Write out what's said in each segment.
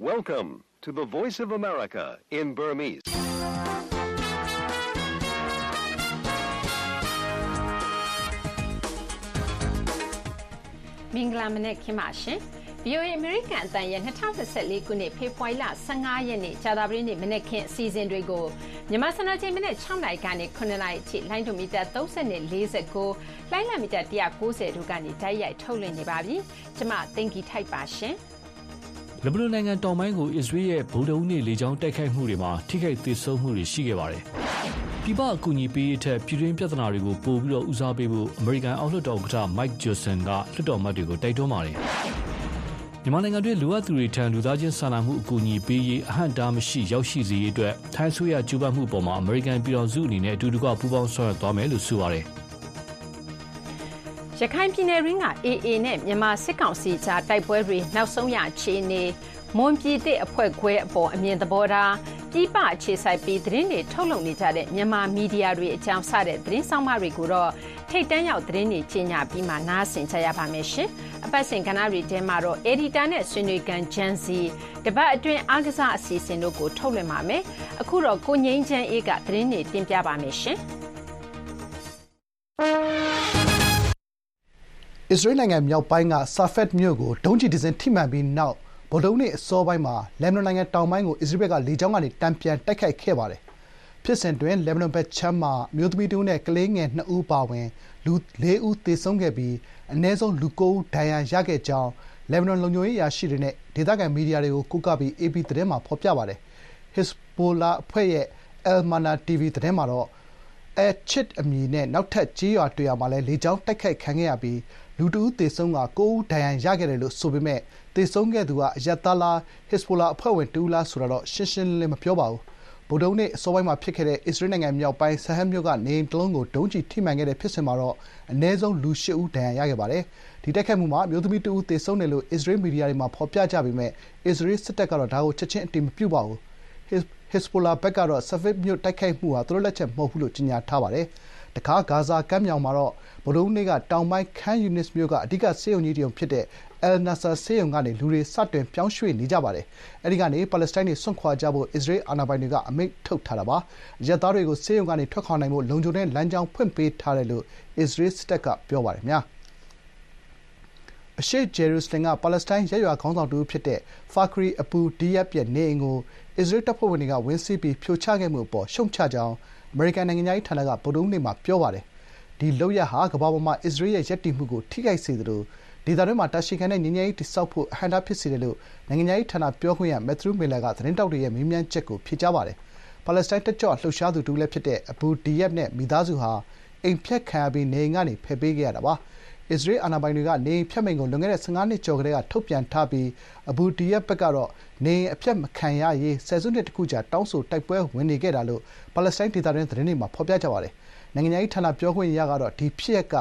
Welcome to the Voice of America in Burmese. ။မင်္ဂလာမနက်ခင်းပါရှင်။ VOA American အတန်ရဲ့2024ခုနှစ်ဖေဖော်ဝါရီလ15ရက်နေ့ကြာသပတေးနေ့မနက်ခင်းအစီအစဉ်တွေကိုမြန်မာစံတော်ချိန်မနက်6နာရီကနေ9နာရီအထိလိုင်းဒိုမီတာ30နဲ့49လိုင်းလမီတာ190တို့ကနေတိုက်ရိုက်ထုတ်လွှင့်နေပါပြီ။ကျွန်မတင်ကီထိုက်ပါရှင်။ လက်ဘနွန်နိုင်ငံတောင်ပိုင်းကို အစ္စရေးရဲ့ ဗုဒ္ဓဦးနေ့ လေကြောင်းတိုက်ခိုက်မှုတွေမှာ ထိခိုက်သေဆုံးမှုတွေ ရှိခဲ့ပါတယ်။ပြည်ပအကူအညီပေးရေးထက် ပြည်တွင်းပြဿနာတွေကို ပိုပြီးတော့ဦးစားပေးဖို့ အမေရိကန်အောက်လွှတ်တော်ဥက္ကဋ္ဌ Mike Johnson က လွှတ်တော်အမတ်တွေကို တိုက်တွန်းပါတယ်။မြန်မာနိုင်ငံတွင်း လိုအပ်သူတွေထံ လူသားချင်းစာနာမှုအကူအညီပေးရေး အဟန့်အတားမရှိ ရောက်ရှိစေရေးအတွက် ထိုင်းဆိုရကြိုးပမ်းမှုပေါ်မှာအမေရိကန်ပြည်တော်စုအနေနဲ့ အတူတကွ ပူးပေါင်းဆောင်ရွက်သွားမယ်လို့ ဆိုပါတယ်။ ရခိုင်ပြည်နယ်ရင်းက AA နဲ့မြန်မာစစ်ကောင်စီကြားတိုက်ပွဲတွေနောက်ဆုံးရအခြေအနေမွန်ပြည်သစ်အဖွဲ့ခွဲအပေါ်အမြင်သဘောထားပြည်ပအခြေစိုက်ပြီးသတင်းတွေထုတ်လွှင့်နေကြတဲ့မြန်မာမီဒီယာတွေအကြောင်းစတဲ့သတင်းဆောင်မတွေကိုတော့ထိတ်တန်းရောက်သတင်းတွေကြီးညာပြီးမှနားဆင်ကြရပါမယ်ရှင်။အပတ်စဉ်ကဏ္ဍတွေထဲမှာတော့ editor နဲ့ဆွေးနွေးကန်ဂျန်စီတပတ်အတွင်းအားကစားအစီအစဉ်တို့ကိုထုတ်လွှင့်ပါမယ်။အခုတော့ကိုငိမ့်ချမ်းအေးကသတင်းတွေတင်ပြပါမယ်ရှင်။ အစ္စရေးနိုင်ငံမြောက်ပိုင်းက Safed မြို့ကို ဒုံးကျည်တစင်း ထိမှန်ပြီးနောက် ဗုဒ္ဓဟူးနေ့ အစောပိုင်းမှာ လက်ဘနွန်နိုင်ငံတောင်ပိုင်းကို အစ္စရေးဘက်က လေကြောင်းကနေ တန်ပြန်တိုက်ခိုက်ခဲ့ပါတယ်။ဖြစ်စဉ်အတွင်း လက်ဘနွန်ဘက်ခြမ်းမှာ အမျိုးသမီးတဦးနဲ့ ကလေးငယ်နှစ်ဦး အပါအဝင် လူလေးဦး သေဆုံးခဲ့ပြီး အနည်းဆုံး လူကိုးဦး ဒဏ်ရာရခဲ့ကြောင်း လက်ဘနွန် လုံခြုံရေးအရာရှိတွေနဲ့ ဒေသခံ မီဒီယာတွေကို ကိုးကားပြီး အေပီသတင်းမှာ ဖော်ပြပါတယ်။ Hezbollah အဖွဲ့ရဲ့ Al-Mana TV သတင်းမှာတော့ Al-Chit အမည်နဲ့ နောက်ထပ် ကျေးရွာတရွာမှာလည်း လေကြောင်းတိုက်ခိုက်ခံခဲ့ရပြီး လူတဦးသေဆုံးကာ၉ဦးဒဏ်ရာရခဲ့တယ်လို့ ဆိုပေမယ့် သေဆုံးခဲ့သူကအရပ်သားလား၊ဟက်ဇ်ဘိုလာအဖွဲ့ဝင် တဦးလားဆိုတာတော့ ရှင်းရှင်းလင်းလင်း မပြောပါဘူး။ဗုဒ္ဓဟူးနေ့ အစောပိုင်းမှာ ဖြစ်ခဲ့တဲ့ အစ္စရေးနိုင်ငံမြောက်ပိုင်း Sahel မြို့က နေအိမ်တလုံးကို ဒုံးကျည်ထိမှန်ခဲ့တဲ့ ဖြစ်စဉ်မှာတော့ အနည်းဆုံး လူ ၈ ဦး ဒဏ်ရာရခဲ့ပါတယ်။ဒီတိုက်ခိုက်မှုမှာ အမျိုးသမီးတဦး သေဆုံးတယ်လို့ အစ္စရေး မီဒီယာတွေမှာ ဖော်ပြကြပေမယ့် အစ္စရေး စစ်တပ်ကတော့ ဒါကို ချက်ချင်း အတည်မပြုပါဘူး။ဟက်ဇ်ဘိုလာဘက်ကတော့ Safed မြို့ တိုက်ခိုက်မှုဟာ သူတို့လက်ချက် မဟုတ်ဘူးလို့ ကြေညာထားပါတယ်။ တခါ ဂါဇာကမ်းမြောင်မှာတော့ ဗုဒ္ဓဟူးနေ့က တောင်ပိုင်း Khan Younis မြို့က အဓိက ဆေးရုံကြီးတရုံဖြစ်တဲ့ Al-Nasser ဆေးရုံကနေ လူတွေ စတင် ပြောင်းရွှေ့နေကြပါတယ်။အဲဒီကနေ ပါလက်စတိုင်းတွေ စွန့်ခွာကြဖို့ အစ္စရေးအာဏာပိုင်တွေက အမိန့်ထုတ်ထားတာပါ။အရပ်သားတွေကို ဆေးရုံကနေ ထွက်ခွာနိုင်ဖို့ လုံခြုံတဲ့ လမ်းကြောင်းဖွင့်ပေးထားတယ်လို့ အစ္စရေးစစ်တပ်က ပြောပါတယ်။အရှေ့ဂျေရုဆလင်က ပါလက်စတိုင်း ရပ်ရွာခေါင်းဆောင်တဦးဖြစ်တဲ့ Fakhri Abu Deyyab ရဲ့ နေအိမ်ကို အစ္စရေးတပ်ဖွဲ့ဝင်တွေက ဝင်စီးပြီး ဖြိုချခဲ့မှုအပေါ် ရှုတ်ချကြောင်း အမေရိကန်နိုင်ငံခြားရေးဌာနက ဗုဒ္ဓဟူးနေ့မှာ ပြောပါတယ်။ဒီလုပ်ရပ်ဟာ ကမ္ဘာပေါ်မှာ အစ္စရေးရဲ့ ရပ်တည်မှုကို ထိခိုက်စေသလို ဒေသတွင်းမှာ တာရှည်ခံတဲ့ ငြိမ်းချမ်းရေး တည်ဆောက်ဖို့ အဟန့်အတား ဖြစ်စေတယ်လို့ နိုင်ငံခြားရေးဌာန ပြောခွင့်ရ Matthew Miller က သတင်းထောက်တွေရဲ့ မေးမြန်းချက်ကို ဖြေကြားပါတယ်။ပါလက်စတိုင်း တက်ကြွလှုပ်ရှားသူတဦးလည်းဖြစ်တဲ့ Abu Deyyab နဲ့ မိသားစုဟာ အိမ်ဖျက်ခံရပြီး နေအိမ်ကနေ ဖယ်ပေးခဲ့ရတာပါ။ အစ္စရေးအာဏာပိုင်တွေက နေအိမ်ဖျက်မိန့်ကို လွန်ခဲ့တဲ့ ၁၅ နှစ်ကျော်ကတည်းက ထုတ်ပြန်ထားပြီး Abu Deyyab ဘက်ကတော့ နေအိမ်အဖျက်မခံရရေး ဆယ်စုနှစ်တခုကြာ တောင်းဆို တိုက်ပွဲဝင်နေခဲ့တာလို့ ပါလက်စတိုင်း ဒေသတွင်း သတင်းတွေမှာ ဖော်ပြကြပါတယ်။နိုင်ငံခြားရေးဌာန ပြောခွင့်ရကတော့ ဒီဖြစ်ရပ်က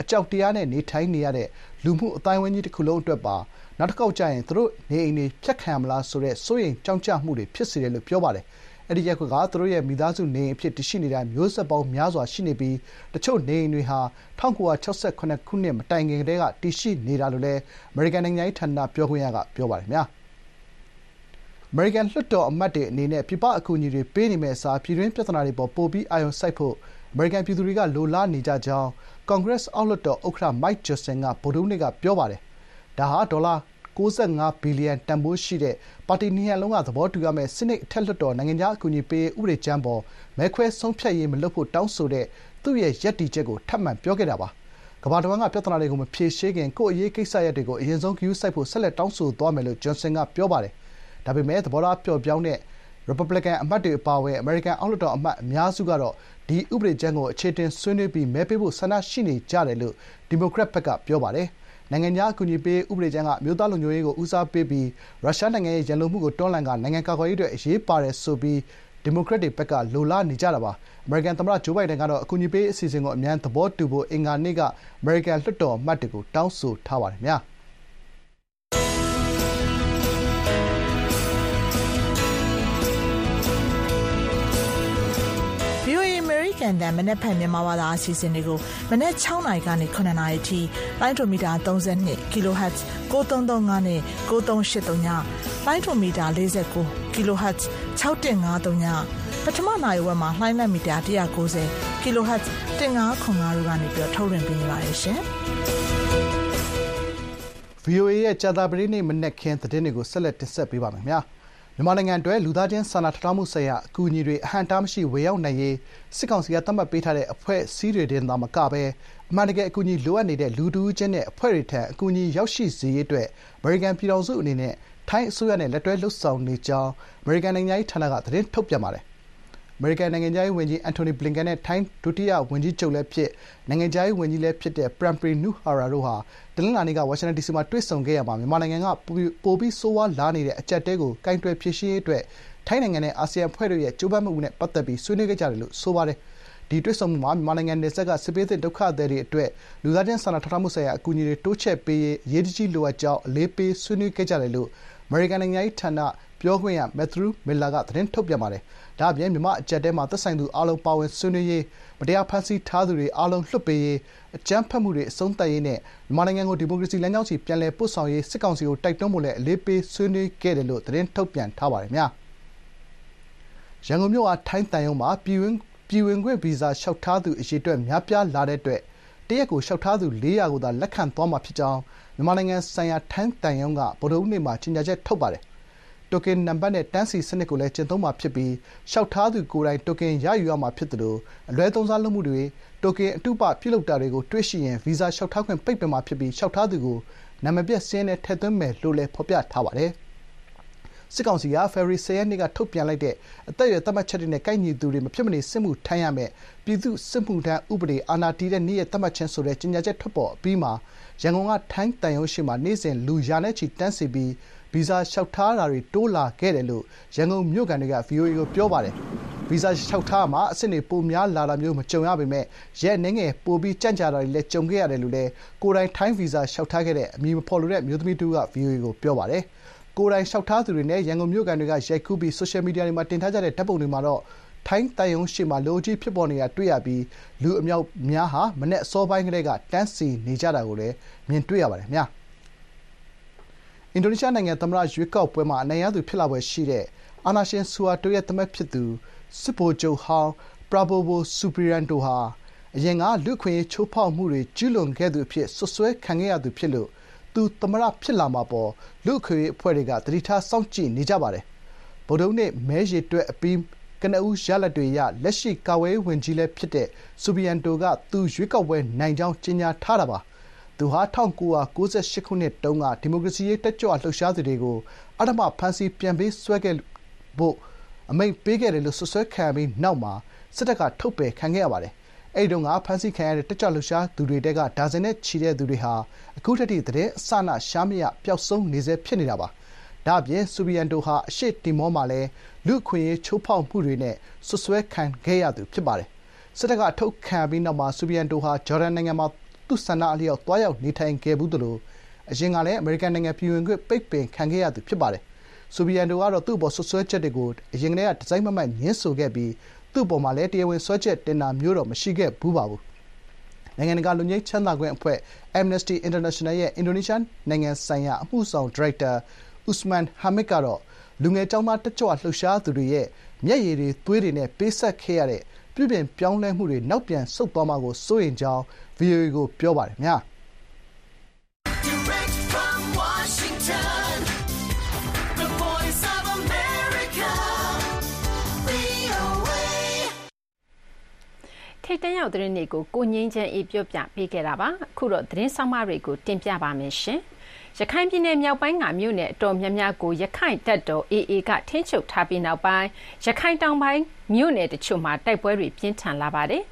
အကြောက်တရားနဲ့ နေထိုင်နေရတဲ့ လူမှုအသိုင်းအဝိုင်းကြီးတခုလုံးအတွက်ပါ နောက်တခေါက်ကျရင် သူတို့နေအိမ်တွေ ဖျက်ခံရမလားဆိုတဲ့ စိုးရိမ်ကြောင့်ကြမှုတွေ ဖြစ်စေတယ်လို့ ပြောပါတယ်။ အဲဒီရပ်ကွက်ကသူတို့ရဲ့မိသားစုနေအိမ်အဖြစ်တည်ရှိနေတာမျိုးဆက်ပေါင်းများစွာရှိနေပြီးတချို့နေအိမ်တွေဟာ၁၉၆၇ခုနှစ်မတိုင်ခင်ကတည်းကတည်ရှိနေတာလို့လည်းအမေရိကန်နိုင်ငံခြားရေးဌာနပြောခွင့်ရကပြောပါတယ်။အမေရိကန်လွှတ်တော်အမတ်တွေအနေနဲ့ပြည်ပအကူအညီတွေပေးနေမယ့်အစားပြည်တွင်းပြဿနာတွေအပေါ်ပိုပြီးအာရုံစိုက်ဖို့အမေရိကန်ပြည်သူတွေကလိုလားနေကြကြောင်းကွန်ဂရက်အောက်လွှတ်တော်ဥက္ကဋ္ဌ Mike Johnson ကဗုဒ္ဓဟူးနေ့ကပြောပါတယ်။ဒါဟာဒေါ်လာ ၉၅ဘီလီယံ တန်ဖိုးရှိတဲ့ ပါတီနှစ်ရပ်လုံးက သဘောတူရမယ့် ဆီနိတ် အထက်လွှတ်တော် နိုင်ငံခြား အကူအညီပေးရေး ဥပဒေကြမ်းအပေါ် မဲခွဲဆုံးဖြတ်ရေး မလုပ်ဖို့ တောင်းဆိုတဲ့ သူ့ရဲ့ ရပ်တည်ချက်ကို ထပ်မံ ပြောခဲ့တာပါ။ကမ္ဘာတဝန်းက ပြဿနာတွေကို မဖြေရှင်းခင် ကိုယ့်အရေးကိစ္စရပ်တွေကို အရင်ဆုံး ဂရုစိုက်ဖို့ ဆက်လက် တောင်းဆိုသွားမယ်လို့ Johnson ကပြောပါတယ်။ဒါပေမယ့် သဘောထား ပျော့ပျောင်းတဲ့ ရီပတ်ဘလီကန် အမတ်တွေ အပါအဝင် အမေရိကန် အောက်လွှတ်တော် အမတ် အများစုကတော့ ဒီ ဥပဒေကြမ်းကို အခြေအတင် ဆွေးနွေးပြီး မဲပေးဖို့ ဆန္ဒရှိနေကြတယ်လို့ ဒီမိုကရက်ဘက်က ပြောပါတယ်။ နိုင်ငံခြားအကူအညီပေးရေး ဥပဒေကြမ်းက အမျိုးသားလုံခြုံရေးကို ဦးစားပေးပြီး ရုရှားနိုင်ငံရဲ့ ရန်လိုမှုကို တွန်းလှန်ကာ နိုင်ငံကာကွယ်ရေးအတွက် အရေးပါတယ်ဆိုပြီး ဒီမိုကရက်တွေဘက်က လိုလားနေကြတာပါ။အမေရိကန်သမ္မတ ဂျိုးဘိုင်ဒန်ကတော့ အကူအညီပေးရေး အစီအစဉ်ကို အမြန်သဘောတူဖို့ အင်္ဂါနေ့က အမေရိကန် လွှတ်တော်အမတ်တွေကို တောင်းဆိုထားပါတယ်။ ကန်တန်မနက်ဖြန်မြန်မာဘာသာအစီအစဉ်တွေကိုမနက်6နာရီကနေ9နာရီထိလိုင်းဒိုမီတာ32 kHz 9335နဲ့9383ညလိုင်းဒိုမီတာ49 kHz 6153ညပထမနိုင်ဝက်မှာလှိုင်းလက်မီတာ190 kHz 1505တို့ကနေပြီးထုတ်လွှင့်ပေးနေပါတယ်ရှင်။ VOA ရဲ့ကြာသပတေးနေ့မနက်ခင်းသတင်းတွေကိုဆက်လက်တင်ဆက်ပေးပါမယ်ခင်ဗျာ။ မြန်မာနိုင်ငံအတွက် လူသားချင်းစာနာထောက်ထားမှုဆိုင်ရာ အကူအညီတွေ အဟန့်အတားမရှိဝေရောက်နိုင်ရေး စစ်ကောင်စီက သတ်မှတ်ပေးထားတဲ့ အဖွဲ့အစည်းတွေတင်သာမကဘဲ အမှန်တကယ် အကူအညီလိုအပ်နေတဲ့ လူတဦးချင်းနဲ့ အဖွဲ့တွေထံ အကူအညီရောက်ရှိစေရေးအတွက် အမေရိကန်ပြည်ထောင်စုအနေနဲ့ ထိုင်းအစိုးရနဲ့ လက်တွဲလုပ်ဆောင်နေကြောင်း အမေရိကန်နိုင်ငံခြားရေးဌာနက သတင်းထုတ်ပြန်ပါတယ်အ မေရိကန်နိုင်ငံခြားရေးဝန်ကြီးအန်တိုနီဘလင်ကန်နဲ့ ထိုင်းဒုတိယဝန်ကြီးချုပ်လည်းဖြစ် နိုင်ငံခြားရေးဝန်ကြီးလည်းဖြစ်တဲ့ ပရမ်ပရီနူးဟာရာတို့ဟာ တနင်္လာနေ့က ဝါရှင်တန်ဒီစီမှာ တွေ့ဆုံခဲ့ရာမှာ မြန်မာနိုင်ငံက ပိုပြီး ဆိုးဝါးလာနေတဲ့ အကျပ်အတည်းကို ကိုင်တွယ်ဖြေရှင်းရေးအတွက် ထိုင်းနိုင်ငံနဲ့ အာဆီယံအဖွဲ့တို့ရဲ့ ကြိုးပမ်းမှုနဲ့ ပတ်သက်ပြီး ဆွေးနွေးခဲ့ကြတယ်လို့ ဆိုပါတယ်။ဒီတွေ့ဆုံမှုမှာ မြန်မာနိုင်ငံနယ်စပ်က စစ်ဘေးသင့် ဒုက္ခသည်တွေအတွက် လူသားချင်းစာနာထောက်ထားမှုဆိုင်ရာ အကူအညီတွေ တိုးချဲ့ပေးရေး အရေးတကြီး လိုအပ်ကြောင်း အလေးပေး ဆွေးနွေးခဲ့ကြတယ်လို့ အမေရိကန်နိုင်ငံခြားရေးဌာန ပြောခွင့်ရမက်သရူးမစ်လာကသတင်းထုတ်ပြန်ပါတယ်။ ဒါ့အပြင် မြန်မာ့အကျပ်အတည်းမှာ သက်ဆိုင်သူအားလုံး ပါဝင်ဆွေးနွေးရေး၊မတရားဖမ်းဆီးထားသူတွေ အားလုံးလွှတ်ပေးရေး၊အကြမ်းဖက်မှုတွေ အဆုံးသတ်ရေးနဲ့ မြန်မာနိုင်ငံကို ဒီမိုကရေစီလမ်းကြောင်းဆီ ပြန်လည်ပို့ဆောင်ရေး စစ်ကောင်စီကို တိုက်တွန်းဖို့လည်း အလေးပေး ဆွေးနွေးခဲ့တယ်လို့ သတင်းထုတ်ပြန်ထားပါတယ်။ရန်ကုန်မြို့ကထိုင်းသံရုံးမှာ ပြည်ဝင်ခွင့်ဗီဇာ လျှောက်ထားသူ အရေအတွက် များပြားလာတဲ့အတွက် တရက်ကို လျှောက်ထားသူ ၄၀၀ ကိုသာ လက်ခံသွားမှာဖြစ်ကြောင်း မြန်မာနိုင်ငံဆိုင်ရာ ထိုင်းသံရုံးက ဗုဒ္ဓဟူးနေ့မှာ ကြေညာချက် ထုတ်ပါတယ်။ တိုကင်နံပါတ်နဲ့ တန်းစီစနစ်ကိုလည်း ကျင့်သုံးမှာဖြစ်ပြီး လျှောက်ထားသူကိုယ်တိုင် တိုကင်ရယူရမှာဖြစ်သလို အလွဲသုံးစားလုပ်မှုတွေ၊တိုကင်အတုပပြုလုပ်တာတွေကို တွေ့ရှိရင် ဗီဇာလျှောက်ထားခွင့် ပိတ်ပင်မှာဖြစ်ပြီး လျှောက်ထားသူကို နာမည်ပျက်စာရင်းထဲ ထည့်သွင်းမယ်လို့လည်း ဖော်ပြထားပါတယ်။စစ်ကောင်စီက ဖေဖော်ဝါရီ ၁၀ ရက်နေ့က ထုတ်ပြန်လိုက်တဲ့ အသက်အရွယ်သတ်မှတ်ချက်တွေနဲ့ ကိုက်ညီသူတွေ မဖြစ်မနေ စစ်မှုထမ်းရမယ့် ပြည်သူ့စစ်မှုထမ်းဥပဒေ အာဏာတည်တဲ့နေ့ရက် သတ်မှတ်ခြင်းဆိုတဲ့ ကြေညာချက် ထွက်ပေါ်အပြီးမှာ ရန်ကုန်က ထိုင်းသံရုံးရှေ့မှာ နေ့စဉ် လူ ရာနဲ့ချီ တန်းစီပြီး ဗီဇာလျှောက်ထားတာတွေ တိုးလာခဲ့တယ်လို့ ရန်ကုန်မြို့ခံတွေကဗွီအိုအေကို ပြောပါတယ်။ဗီဇာလျှောက်ထားရာမှာ အဆင့်တွေ ပိုများလာတာမျိုး မကြုံရပေမယ့် ရက်အနည်းငယ် ပိုပြီး ကြန့်ကြာတာတွေလည်း ကြုံခဲ့ရတယ်လို့လည်း ကိုယ်တိုင် ထိုင်းဗီဇာ လျှောက်ထားခဲ့တဲ့ အမည်မဖော်လိုတဲ့ အမျိုးသမီးတဦးကဗွီအိုအေကို ပြောပါတယ်။ကိုယ်တိုင်လျှောက်ထားသူတွေနဲ့ ရန်ကုန်မြို့ခံတွေက ရိုက်ကူးပြီး ဆိုရှယ်မီဒီယာတွေမှာ တင်ထားကြတဲ့ ဓာတ်ပုံတွေမှာတော့ ထိုင်းသံရုံးရှေ့မှာ လူအုပ်ကြီး ဖြစ်ပေါ်နေတာ တွေ့ရပြီး လူအမြောက်အများဟာ မနက်အစောပိုင်းကတည်းက တန်းစီနေကြတာကိုလည်း မြင်တွေ့ရပါတယ်။ အင်ဒိုနီးရှားနိုင်ငံသမ္မတရွေးကောက်ပွဲမှာအနိုင်ရသူဖြစ်လာဖွယ်ရှိတဲ့အာဏာရှင်ဆူဟာတိုရဲ့သားမက်ဖြစ်သူစစ်ဗိုလ်ချုပ်ဟောင်းပရာဘိုဝိုဆူဘီရန်တိုဟာအရင်ကလူ့အခွင့်အရေးချိုးဖောက်မှုတွေကျူးလွန်ခဲ့သူအဖြစ်စွပ်စွဲခံခဲ့ရသူဖြစ်လို့သူသမ္မတဖြစ်လာမှာအပေါ်လူ့အခွင့်အရေးအဖွဲ့တွေကသတိထားစောင့်ကြည့်နေကြပါတယ်။ဗုဒ္ဓဟူးနေ့မဲရေတွက်အပြီးကနဦးရလဒ်တွေအရလက်ရှိကာကွယ်ရေးဝန်ကြီးလည်းဖြစ်တဲ့ဆူဘီရန်တိုကသူရွေးကောက်ပွဲနိုင်ကြောင်းကြေညာထားတာပါ။ သူဟာ ၁၉၉၈ ခုနှစ်တုန်းက ဒီမိုကရေစီရေး တက်ကြွလှုပ်ရှားသူတွေကို အဓမ္မ ဖမ်းဆီး ပြန်ပေးဆွဲခဲ့ဖို့ အမိန့်ပေးခဲ့တယ်လို့ စွပ်စွဲခံရပြီးနောက်မှာ စစ်တပ်က ထုတ်ပယ်ခံခဲ့ရပါတယ်။အဲဒီတုန်းက ဖမ်းဆီးခံရတဲ့ တက်ကြွလှုပ်ရှားသူတွေထဲက ဒါဇင်နဲ့ချီတဲ့သူတွေဟာ အခုထက်ထိ သတင်းအစအန ရှားမရ ပျောက်ဆုံးနေဆဲ ဖြစ်နေတာပါ။ဒါ့အပြင် ဆူဘီရန်တိုဟာ အရှေ့တီမောမှာလည်း လူ့အခွင့်အရေး ချိုးဖောက်မှုတွေနဲ့ စွပ်စွဲခံခဲ့ရသူ ဖြစ်ပါတယ်။စစ်တပ်က အထုတ်ခံရပြီးနောက်မှာ ဆူဘီရန်တိုဟာ ဂျော်ဒန်နိုင်ငံမှာ သူ့ဆန္ဒအလျောက်သွားရောက်နေထိုင်ခဲ့ဖူးသလိုအရင်ကလည်းအမေရိကန်နိုင်ငံပြည်ဝင်ခွင့်ပိတ်ပင်ခံခဲ့ရသူဖြစ်ပါတယ်။ဆူဘီရန်တိုကတော့သူ့အပေါ်စွပ်စွဲချက်တွေကိုအရင်ကတည်းကတစိုက်မတ်မတ်ငြင်းဆိုခဲ့ပြီးသူ့အပေါ်မှာလည်းတရားဝင်စွဲချက်တင်တာမျိုးတော့မရှိခဲ့ဖူးပါဘူး။နိုင်ငံတကာလွတ်ငြိမ်းချမ်းသာခွင့်အဖွဲ့ Amnesty International ရဲ့အင်ဒိုနီးရှားနိုင်ငံဆိုင်ရာအမှုဆောင်ဒါရိုက်တာအူစမန်ဟာမစ်ကတော့လူငယ်ကျောင်းသားတက်ကြွလှုပ်ရှားသူတွေရဲ့မျက်ရည်တွေသွေးတွေနဲ့ပေးဆပ်ခဲ့ရတဲ့ ပြုပြင်ပြောင်းလဲမှုတွေ နောက်ပြန်ဆုတ်သွားမှာကို စိုးရိမ်ကြောင်း VOA ကို ပြောပါတယ်ခင်ဗျာ။ Direct from Washington, the voice of America, VOA. ထိတ်တန့်ရောက်သတင်းတွေကို ကိုငင်းချမ်းအေး ပြောပြပေးခဲ့တာပါ အခုတော့ သတင်းဆောင်မတွေကို တင်ပြပါမယ် ရှင်ရခိုင်ပြည်နယ်မြောက်ပိုင်းကမြို့နယ်အတော်များများကိုရခိုင်တပ်တော် AA ကထိန်းချုပ်ထားပြီးနောက်ပိုင်းရခိုင်တောင်ပိုင်းမြို့နယ်တချို့မှာတိုက်ပွဲတွေပြင်းထန်လာပါတယ်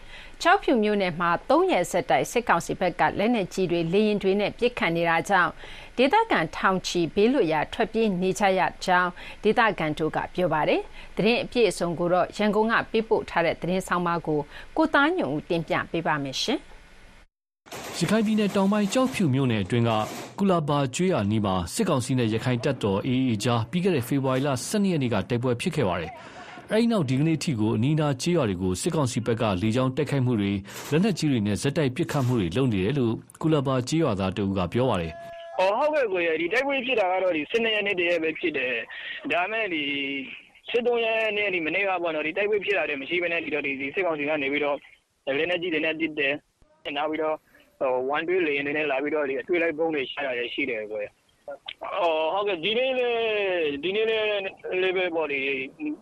ကျောက်ဖြူမြို့နယ်မှာ၃ရက်ဆက်တိုက်စစ်ကောင်စီဘက်ကလက်နက်ကြီးတွေလေရင်တွေနဲ့ပြစ်ခတ်နေတာကြောင့်ဒေသခံထောင်ချီဘေးလွတ်ရာထွက်ပြေးနေကြရကြောင်းဒေသခံတို့ကပြောပါတယ်။သတင်းအပြည့်အစုံကိုတော့ရန်ကုန်ကပေးပို့ထားတဲ့သတင်းဆောင်မကိုကိုသားညွန့်ဦးတင်ပြပေးပါမယ်ရှင်။ ရခိုင်ပြည်နယ်တောင်ပိုင်း ကျောက်ဖြူမြို့နယ်အတွင်းကကုလာဘာကျွေးရနီးမှာ စစ်ကောင်စီနဲ့ ရခိုင်တပ်တော် AA ကြား ပြီးခဲ့တဲ့ ဖေဖော်ဝါရီလ12ရက်နေ့က တိုက်ပွဲဖြစ်ခဲ့ပါတယ်။အဲဒီနောက် ဒီကနေ့အထိကို အနီးအနားကျေးရွာတွေကို စစ်ကောင်စီဘက်က လေကြောင်းတိုက်ခိုက်မှုတွေ လက်နက်ကြီးတွေနဲ့ဇက်တိုက်ပစ်ခတ်မှုတွေလုပ်နေတယ်လို့ကုလဘာကျေးရွာသားတဦးက ပြောပါတယ်ဟောဟုတ်ကဲ့ကိုရဒီတိုက်ပွဲဖြစ်တာကတော့ဒီ12ရက်နေ့တည်းပဲဖြစ်တယ် ဒါမဲ့ဒီ73ရက်နေ့ဒီမနေ့ကပေါ့နော်ဒီတိုက်ပွဲဖြစ်တာတည်းမရှိဘဲနဲ့ဒီတော့ဒီစစ်ကောင်စီကနေပြီးတော့ လက်နက်ကြီးတွေနဲ့တစ်တယ် နောက်ပြီးတော့ ဟို1 2လေးနေနဲ့လာပြီးတော့ဒီအတွေ့လိုက်ပုံးတွေရှာတာရရှိတယ်ကိုရအော်ဟုတ်ကဲ့ဒီနေ့လေဒီနေ့လေလေးပဲပေါ့ဒီ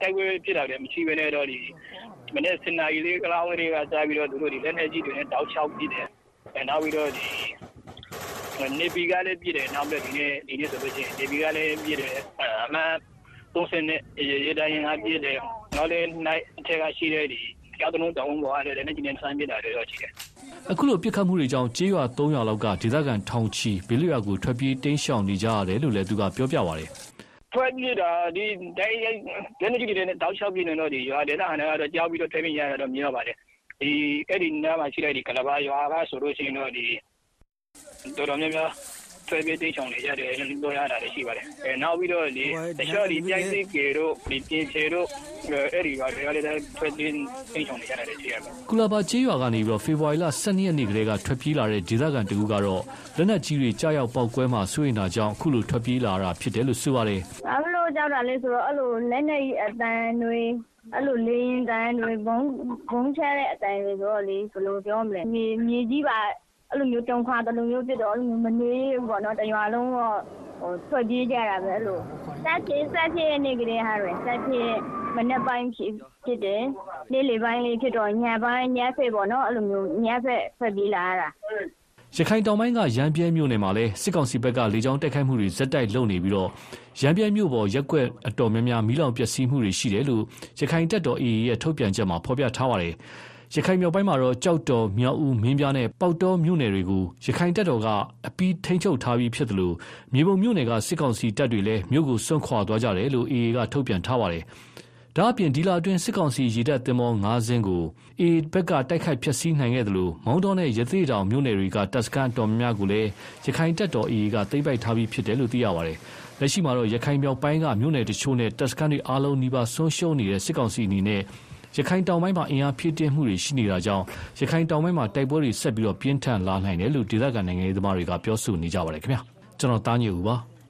တိုက်ပွဲဖြစ်တာတည်းမရှိဘဲနဲ့တော့ဒီမနေ့စနေရီလေးကလောင်းလေးကစားပြီးတော့သူတို့ဒီလက်နက်ကြီးတွေနဲ့တောက်ချောက်ပြီးတယ်အဲနောက်ပြီးတော့ဒီနေပြည်ကလည်းပြည့်တယ်နောက်ပြီးဒီနေ့ဒီနေ့ဆိုလို့ရှိရင်နေပြည်ကလည်းပြည့်တယ်အမှန်30နဲ့ရေတိုင်းကပြည့်တယ်နောက်လည်းနိုင်အထက်ကရှိတဲ့ဒီကြောက်တုံးတောင်းပေါ်ရတယ်လည်းဒီနေ့ဆန်းပြတာတွေတော့ရှိတယ် အခုလိုပြစ်ခတ်မှုတွေကြောင့်ကျေးရွာ3ရွာလောက်က ဒေသခံထောင်ချီ ဘေးလွတ်ရာကို ထွက်ပြေးတိမ်းရှောင်နေကြရတယ်လို့လည်း သူက ပြောပြပါတယ် ထွက်ပြေးတာဒီတိုင်းလက်နေကြီးတွေနဲ့ တောက်ချောက်ပြနေတော့ဒီရွာဒေသဟန်ကတော့ ကြောက်ပြီးတော့ ထွက်ပြေးရတာတော့မြင်ရပါတယ်ဒီအဲ့ဒီနားမှာရှိတဲ့ဒီကလဘာရွာကဆိုလို့ရှိရင်တော့ဒီတော်တော်များများ ထွက်ပြေးတိမ်းရှောင်နေရတယ်လို့ပြောရတာလည်းရှိပါတယ်အဲနောက်ပြီးတော့ဒီတခြားဒီကြိုက်စိကေတို့ဒီပြင်ချေတို့အဲ့ဒီရွာတွေကလည်းထွက်ပြေးတိမ်းရှောင်နေရတယ်လည်းရှိရပါတယ်ကုလဘာကျေးရွာကနေပြီးတော့ဖေဖော်ဝါရီလ12ရက်နေ့ကလေးကထွက်ပြေးလာတဲ့ဒေသခံတကူကတော့လက်နက်ကြီးတွေကြားရောက်ပောက်ကွဲမှဆွေးနေတာကြောင့်အခုလိုထွက်ပြေးလာတာဖြစ်တယ်လို့ဆိုပါတယ်။ဘာလို့ကြောက်တာလဲဆိုတော့အဲ့လိုလက်နေအတန်တွေအဲ့လိုလေရင်တန်တွေဘုံဘုံချတဲ့အတန်တွေဆိုတော့လေဘယ်လိုပြောမလဲမြေမြေကြီးပါ အဲ့လိုမျိုးတုံခါတလူမျိုးဖြစ်တော့အဲ့လိုမျိုးမနေဘူးပေါ့နော်တရွာလုံးတော့ဟိုထွက်ပြေးကြတာပဲအဲ့လိုဆက်ဖြစ်ဆက်ဖြစ်နေကြတဲ့ဟာတွေဆက်ဖြစ်မနေ့ပိုင်းဖြစ်ဖြစ်တယ်နေ့လေပိုင်းလေးဖြစ်တော့ညပိုင်းညဖက်ပေါ့နော်အဲ့လိုမျိုးညဖက်ထွက်ပြေးလာရတာရခိုင်တောင်ပိုင်းကရန်ပြဲမြို့နယ်မှာလည်းစစ်ကောင်စီဘက်ကလေကြောင်းတိုက်ခိုက်မှုတွေဇက်တိုက်လုပ်နေပြီးတော့ရန်ပြဲမြို့ပေါ်ရက်ကွက်အတော်များများမီးလောင်ပျက်စီးမှုတွေရှိတယ်လို့ရခိုင်တပ်တော် AA ရဲ့ထုတ်ပြန်ချက်မှာဖော်ပြထားပါတယ် ရခိုင်မြောက်ပိုင်းမှာတော့ကြောက်တော် မြောက်ဦး မင်းပြားနဲ့ ပေါက်တော်မြို့နယ်တွေကို ရခိုင်တပ်တော်က အပီးထိန်းချုပ်ထားပြီးဖြစ်တယ်လို့မြေပုံမြို့နယ်က စစ်ကောင်စီတပ်တွေလည်း မြို့ကို စွန့်ခွာသွားကြတယ်လို့ AA က ထုတ်ပြန်ထားပါတယ် ဒါအပြင် ဒီလာအတွင်း စစ်ကောင်စီရေတပ်တင်မော9စင်းကိုအေဘက်က တိုက်ခိုက်ဖျက်ဆီးနိုင်ခဲ့တယ်လို့မောင်းတော်နဲ့ ရသေးတောင်မြို့နယ်တွေက တပ်စခန်းတော်များများကိုလည်း ရခိုင်တပ်တော်အေကသိမ်းပိုက်ထားပြီးဖြစ်တယ်လို့ သိရပါတယ်။လက်ရှိမှာတော့ ရခိုင်မြောက်ပိုင်းက မြို့နယ်တချို့နဲ့ တပ်စခန်းတွေအားလုံးနီးပါး ဆုံးရှုံးနေတဲ့ စစ်ကောင်စီအနေနဲ့ ရခိုင်တောင်ပိုင်းမှာ အင်အားဖြည့်တင်းမှုတွေရှိနေတာကြောင့် ရခိုင်တောင်ပိုင်းမှာ တိုက်ပွဲတွေ ဆက်ပြီးတော့ပြင်းထန်လာနိုင်တယ်လို့ ဒေသခံနိုင်ငံရေးသမားတွေက ပြောဆိုနေကြပါတယ်ခင်ဗျာ။ကျွန်တော်တားညူပါ။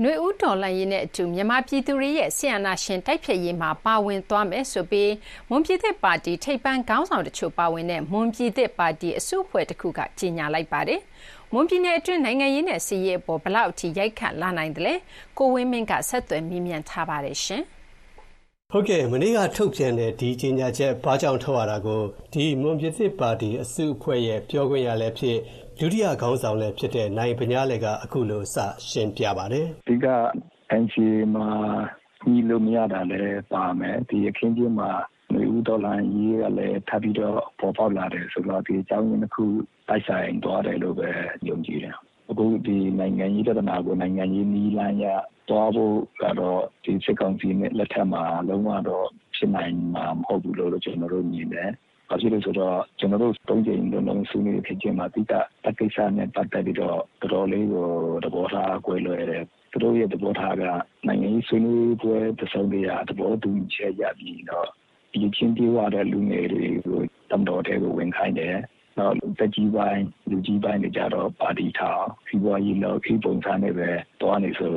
ຫນွေဦးတော်လှန်ရေးနဲ့အတူ မြန်မာပြည်သူတွေရဲ့ဆီယနာရှင်တိုက်ဖြတ်ရေးမှာ ပါဝင်သွားမယ်ဆိုပြီး မွန်ပြည်သစ်ပါတီ ထိပ်ပန်းခေါင်းဆောင်တချို့ပါဝင်တဲ့ မွန်ပြည်သစ်ပါတီ အစုအဖွဲ့တစ်ခုက ကြေညာလိုက်ပါတယ်။မွန်ပြည်နယ်အတွင်း နိုင်ငံရေးနဲ့စီးရေးအပေါ်ဘလောက်အထိ ရိုက်ခတ်လာနိုင်တယ်လဲ။ကိုဝင်းမင်းက ဆက်သွယ်မြင်းမြန်ထားပါတယ်ရှင်။ ဟုတ်ကဲ့မနေ့ကထုတ်ပြန်တဲ့ဒီကြေညာချက်ဘာကြောင့်ထုတ်ရတာကိုဒီမွန်ပြည်သစ်ပါတီအစုအဖွဲ့ရဲ့ပြောခွင့်ရလည်းဖြစ်ဒုတိယခေါင်းဆောင်လည်းဖြစ်တဲ့နိုင်ပညာလေကအခုလိုစရှင်းပြပါတယ်ဒီက NCA မှာညီလို့မရတာလည်းပါမယ်ဒီအခင်းချင်းမှာနေဦးဒေါ်လာရေးကလည်းထပ်ပြီးတော့ပေါ်ပေါက်လာတယ်ဆိုတော့ဒီအကြောင်းရင်းတစ်ခုတိုက်ဆိုင်သွားတယ်လို့ပဲယုံကြည်တယ် အခုဒီနိုင်ငံရေးပြဿနာကိုနိုင်ငံရေးနီးလန်းရသွားဖို့ကတော့ဒီစစ်ကောင်စီနဲ့လက်ထက်မှာလုံးဝတော့ဖြစ်နိုင်မှာမဟုတ်ဘူးလို့ကျွန်တော်တို့မြင်တယ်။ဘာဖြစ်လို့ဆိုတော့ကျွန်တော်တို့သုံးချိန်လုံးလုံးဆွေးနွေးဖြစ်ခြင်းမှာတိကျတက်ကိစ္စနဲ့ပတ်သက်ပြီးတော့တော်တော်လေးကိုသဘောထားကွဲလွဲတယ်။သူတို့ရဲ့သဘောထားကနိုင်ငံရေးဆွေးနွေးပွဲတစ်စုံတရာသဘောတူညီချက်ရပြီးတော့ဒီချင်းပြေးရတဲ့လူငယ်တွေကိုတမ်တော်တဲ့ကိုဝင်ခိုင်းတယ်။ နောက်တက်ကြီးပိုင်းလူကြီးပိုင်းတွေကြတော့ပါတီထားစီးပွားရေးလောက်ခေပုံစံနဲ့ပဲတွားနေဆို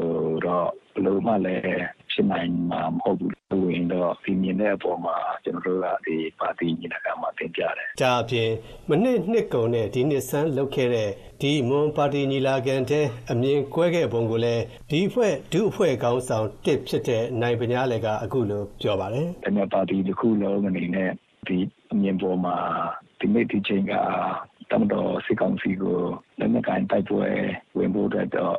တော့ဘယ်လိုမှလည်းဖြစ်နိုင်မှာမဟုတ်ဘူးလို့ဝင်တော့ဒီမြင်တဲ့အပေါ်မှာကျွန်တော်တို့ကဒီပါတီညီလာခံမှာတင်ပြတယ်။ဒါအပြင်မနှစ်နှစ်ကုန်နဲ့ဒီနှစ်ဆန်းလုပ်ခဲ့တဲ့ဒီမွန်ပါတီညီလာခံတဲ့အမြင်ကွဲခဲ့ပုံကိုလည်းဒီအဖွဲ့ဒုအဖွဲ့ခေါင်းဆောင်တစ်ဖြစ်တဲ့နိုင်ပညာလေကအခုလိုပြောပါတယ်။ဒါနဲ့ပါတီတစ်ခုလုံးအနေနဲ့ဒီအမြင်ပေါ်မှာ ဒီနေ့ဒီချိန်ကတမတော်စစ်ကောင်စီကိုလက်နက်ကိုင်တိုက်ပွဲဝင်ဖို့အတွက်တော့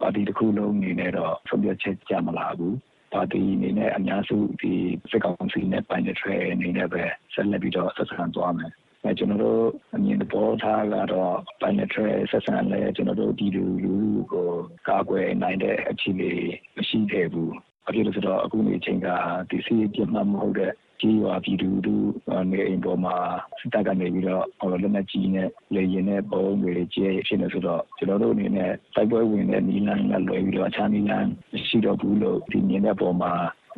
ပါတီတစ်ခုလုံးအနေနဲ့တော့ဆုံးဖြတ်ချက်ကြမလာဘူး။ပါတီအနေနဲ့အများစုဒီစစ်ကောင်စီနဲ့ပိုင်းတဲ့ trail အနေနဲ့ပဲဆက်လက်ပြီးတော့ဆက်ဆံသွားမယ်။အဲကျွန်တော်တို့အမြင်ပေါ်ထားကတော့ပိုင်းတဲ့ trail ဆက်ဆံလဲကျွန်တော်တို့ဒီလူလူကိုကာကွယ်နိုင်တဲ့အခြေအနေမရှိခဲ့ဘူး။အပြည့်လို့ဆိုတော့အခုနေချိန်ကဒီစီးပြတ်မှမဟုတ်တဲ့ ကြီးရွာပြည်သူတို့နေအိမ်ပေါ်မှာစစ်တပ်ကနေပြီးတော့ဟိုလက်နက်ကြီးနဲ့လေရင်နဲ့ပုံတွေကျဲဖြစ်နေဆိုတော့ကျွန်တော်တို့အနေနဲ့တိုက်ပွဲဝင်တဲ့နီလန်းကလွယ်ပြီးတော့အခြားနီလန်းရှိတော့ဘူးလို့ဒီမြင်တဲ့ပုံမှာ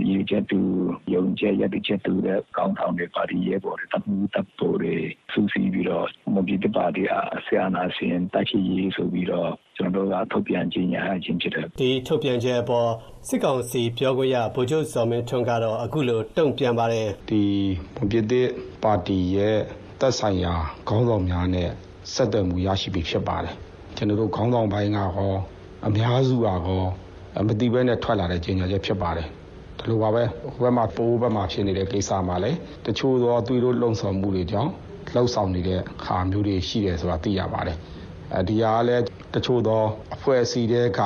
ရည်ချက်တူယုံကြည်ရတဲ့ချက်တူတဲ့ကောင်းဆောင်တွေပါတီရဲဘော်တွေတပ်မှုတပ်ပေါ်တွေစူးစီးပြီးတော့မပြည်တပါတီအားဆရာနာရှင်တိုက်ရှိရေးဆိုပြီးတော့ ကျွန်တော်တို့က ထုတ်ပြန်ကြေညာခြင်းဖြစ်တယ် ဒီထုတ်ပြန်ချက်အပေါ် စစ်ကောင်စီပြောခွင့်ရ ဗိုလ်ချုပ်ဇော်မင်းထွန်းကတော့ အခုလို တုံ့ပြန်ပါတယ် ဒီမွန်ပြည်သစ်ပါတီရဲ့သက်ဆိုင်ရာ ခေါင်းဆောင်များနဲ့ ဆက်သွယ်မှုရရှိပြီဖြစ်ပါတယ် ကျွန်တော်တို့ ခေါင်းဆောင်ပိုင်းကဟော အများစုကဟောမတိဘဲနဲ့ ထွက်လာတဲ့ကြေညာချက်ဖြစ်ပါတယ် ဒီလိုပါပဲ ဟိုဘက်မှာပိုးဘက်မှာဖြစ်နေတဲ့ကိစ္စမှာလည်း တချို့သောသူတို့လုံဆောင်မှုတွေကြောင့်လှုပ်ဆောင်နေတဲ့ခါမျိုးတွေရှိတယ်ဆိုတာ သိရပါတယ်အဲဒီဟာကလည်း တချို့သောအဖွဲ့အစည်းတွေက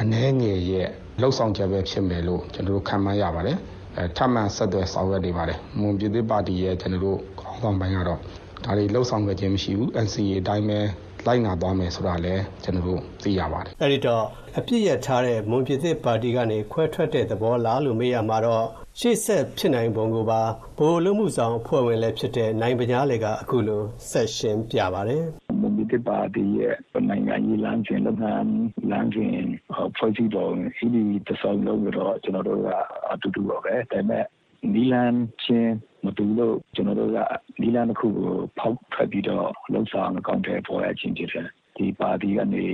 အနှဲငယ်ရဲ့လှုပ်ဆောင်ချက်ပဲဖြစ်မယ်လို့ကျွန်တော်တို့ခံမှန်းရပါတယ်အဲထပ်မံဆက်သွယ်ဆောင်ရွက်နေပါတယ်မွန်ပြည်သစ်ပါတီရဲ့ကျွန်တော်တို့ခေါင်းဆောင်ပိုင်းကတော့ဒါတွေလှုပ်ဆောင်ခဲ့ခြင်းမရှိဘူး NCA အတိုင်းပဲလိုက်နာသွားမယ်ဆိုတာလည်းကျွန်တော်တို့သိရပါတယ်အဲ့ဒီတော့အပြစ်ရထားတဲ့မွန်ပြည်သစ်ပါတီကနေခွဲထွက်တဲ့သဘောလားလို့မေးရမှာတော့ရှေ့ဆက်ဖြစ်နိုင်ပုံကိုပါဘိုလ်လုံးမှုဆောင်အဖွဲ့ဝင်လည်းဖြစ်တဲ့နိုင်ပညာလေကအခုလိုဆက်ရှင်းပြပါတယ် မွန်ပြည်သစ်ပါတီရဲ့နိုင်ငံရေးလမ်းစဉ်လုပ်ငန်းလမ်းစဉ်ဖွဲ့စည်းပုံဒီတဆောက်လုံးတော့ကျွန်တော်တို့ကအတူတူပါပဲဒါပေမဲ့နီလန်ချင်းမတူလို့ကျွန်တော်တို့ကနီလန်တစ်ခုကိုဖောက်ထွက်ပြီးတော့လုံဆောင်အကောင့်တွေပေါ်ရခြင်းဖြစ်တယ်ဒီပါတီကနေ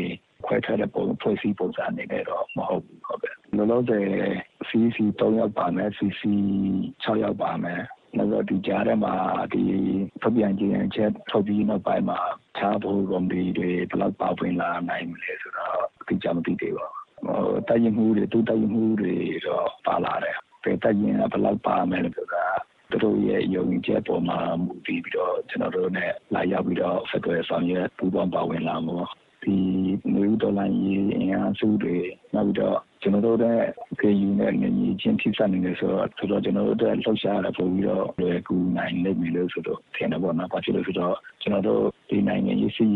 ခွဲထွက်တဲ့ပုံဖွဲ့စည်းပုံစံအနေနဲ့တော့မဟုတ်ဘူးဟုတ်ကဲ့လောလောဆယ် CC 3ယောက်ပါမယ် CC 6ယောက်ပါမယ် နောက်တော့ဒီကြားထဲမှာဒီထုတ်ပြန်ခြင်းချက်ထုတ်ပြီးနောက်ပိုင်းမှာခြားဖို့ကွန်ပဏီတွေဘယ်လောက်ပါဝင်လာနိုင်မလဲဆိုတော့အတိအကျမသိသေးပါဘူးဟိုတိုက်ရင်မှုတွေတူတိုက်ရင်မှုတွေတော့ပါလာတယ်ပဲတိုက်ရင်ဘယ်လောက်ပါမယ်လို့ဆိုတာသူတို့ရဲ့ယုံကြည်ချက်ပေါ်မှာမူတည်ပြီးတော့ကျွန်တော်တို့ ਨੇ လာရောက်ပြီးတော့ဆက်သွယ်ဆောင်ရွက်ပူးပေါင်းပါဝင်လာမှုဒီနွေဦးဒေါ်လာရေးအင်အားစုတွေနောက်ပြီးတော့ ကျွန်တော်တို့ရဲ့ KU နဲ့ငြိမ်းချင်းထိစပ်နေတယ်ဆိုတော့ဆိုတော့ကျွန်တော်တို့ရဲ့လှုပ်ရှားရတာ ပို့ပြီးတော့ လွယ်ကူနိုင်လိမ့်မယ်လို့ဆိုတော့ထင်တယ်ပေါ့နော်။ဘာဖြစ်လို့ဆိုတော့ ကျွန်တော်တို့ ဒီနိုင်ငံရေးစီ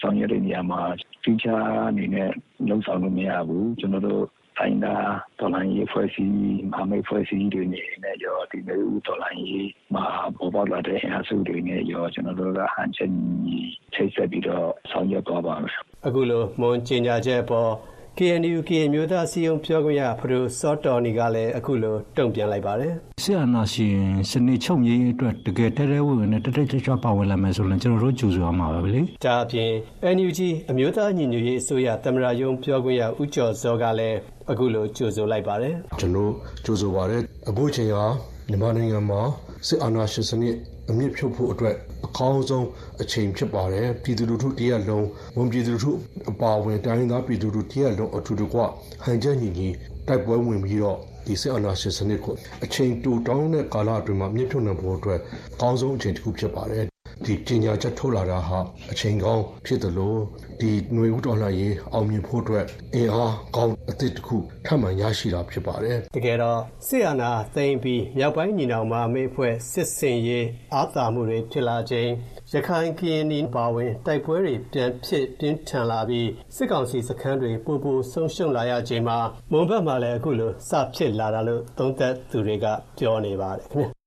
ဆောင်ရွက်တဲ့နေရာမှာ feature အနေနဲ့ လုံဆောင်လို့ မရဘူး။ကျွန်တော်တို့ တိုင်းသားဒေါ်လာရေးဖွဲ့စည်း မဟာမိတ်ဖွဲ့စည်းတွေနေနဲ့ရောဒီမျိုးဒေါ်လာရေးမှာ ပေါ်ပေါက်လာတဲ့ အင်အားစုတွေနဲ့ရော ကျွန်တော်တို့က ဟန်ချက်ကြီးချိတ်ဆက်ပြီးတော့ ဆောင်ရွက်သွားပါမယ် အခုလို မွန်ကြေညာချက်အပေါ် KNU ကရင်မျိုးသားစီယုံပြောခွင့်ရဖဒိုစောတော်နီကလည်းအခုလိုတုံ့ပြန်လိုက်ပါတယ်ဆရာနာရှင်စနေချုပ်ရေးအတွက်တကယ်တဲတဲဝင်ဝင်နဲ့တက်တက်ကြွကြွပါဝင်လာမယ်ဆိုရင်ကျွန်တော်တို့ကြိုဆိုရမှာပဲလေဒါအပြင် NUG အမျိုးသားညီညွတ်ရေးအစိုးရသမ္မတရုံးပြောခွင့်ရဦးကျော်စောကလည်းအခုလိုကြိုဆိုလိုက်ပါတယ်ကျွန်တော်ကြိုဆိုပါရစေအခုအချိန်ဟာမြန်မာနိုင်ငံမှာစစ်အာဏာရှင်စနစ်အမြင့်ဖြုတ်ဖို့အတွက်အကောင်းဆုံး အချိန်ဖြစ်ပါတယ်ပြည်သူလူထုတရက်လုံးဝန်ပြည်သူလူထုအပါအဝင်တိုင်းရင်းသားပြည်သူလူထုတရက်လုံးအထူးတကွဟန်ချက်ညီညီတိုက်ပွဲဝင်ပြီးတော့ဒီစစ်အာဏာရှင်စနစ်ကိုအချိန်တူတောင်းတဲ့ကာလအတွင်းမှာမြင့်ဖြုတ်နိုင်ဖို့အတွက်အကောင်းဆုံးအချိန်တစ်ခုဖြစ်ပါတယ် ဒီပညာချက်ထုတ်လာတာဟာအချိန်ကောင်းဖြစ်တယ်လို့ဒီຫນွေဦးတော်လှန်ရေးအောင်မြင်ဖို့အတွက်အင်အားကောင်းအသစ်တစ်ခုထပ်မံရရှိတာဖြစ်ပါတယ်တကယ်တော့စစ်အာဏာသိမ်းပြီးမြောက်ပိုင်းညီနောင်မဟာမိတ်အဖွဲ့စစ်စင်ရေးအာသာမှုတွေဖြစ်လာခြင်းရခိုင်ကရင်နီပါဝင်တိုက်ပွဲတွေပြန်ဖြစ်ပြင်းထန်လာပြီးစစ်ကောင်စီစခန်းတွေပူပူဆုံးရှုံးလာရခြင်းမှာမွန်ဘက်မှာလည်းအခုလိုစဖြစ်လာတာလို့သုံးသပ်သူတွေကပြောနေပါတယ်ခင်ဗျာ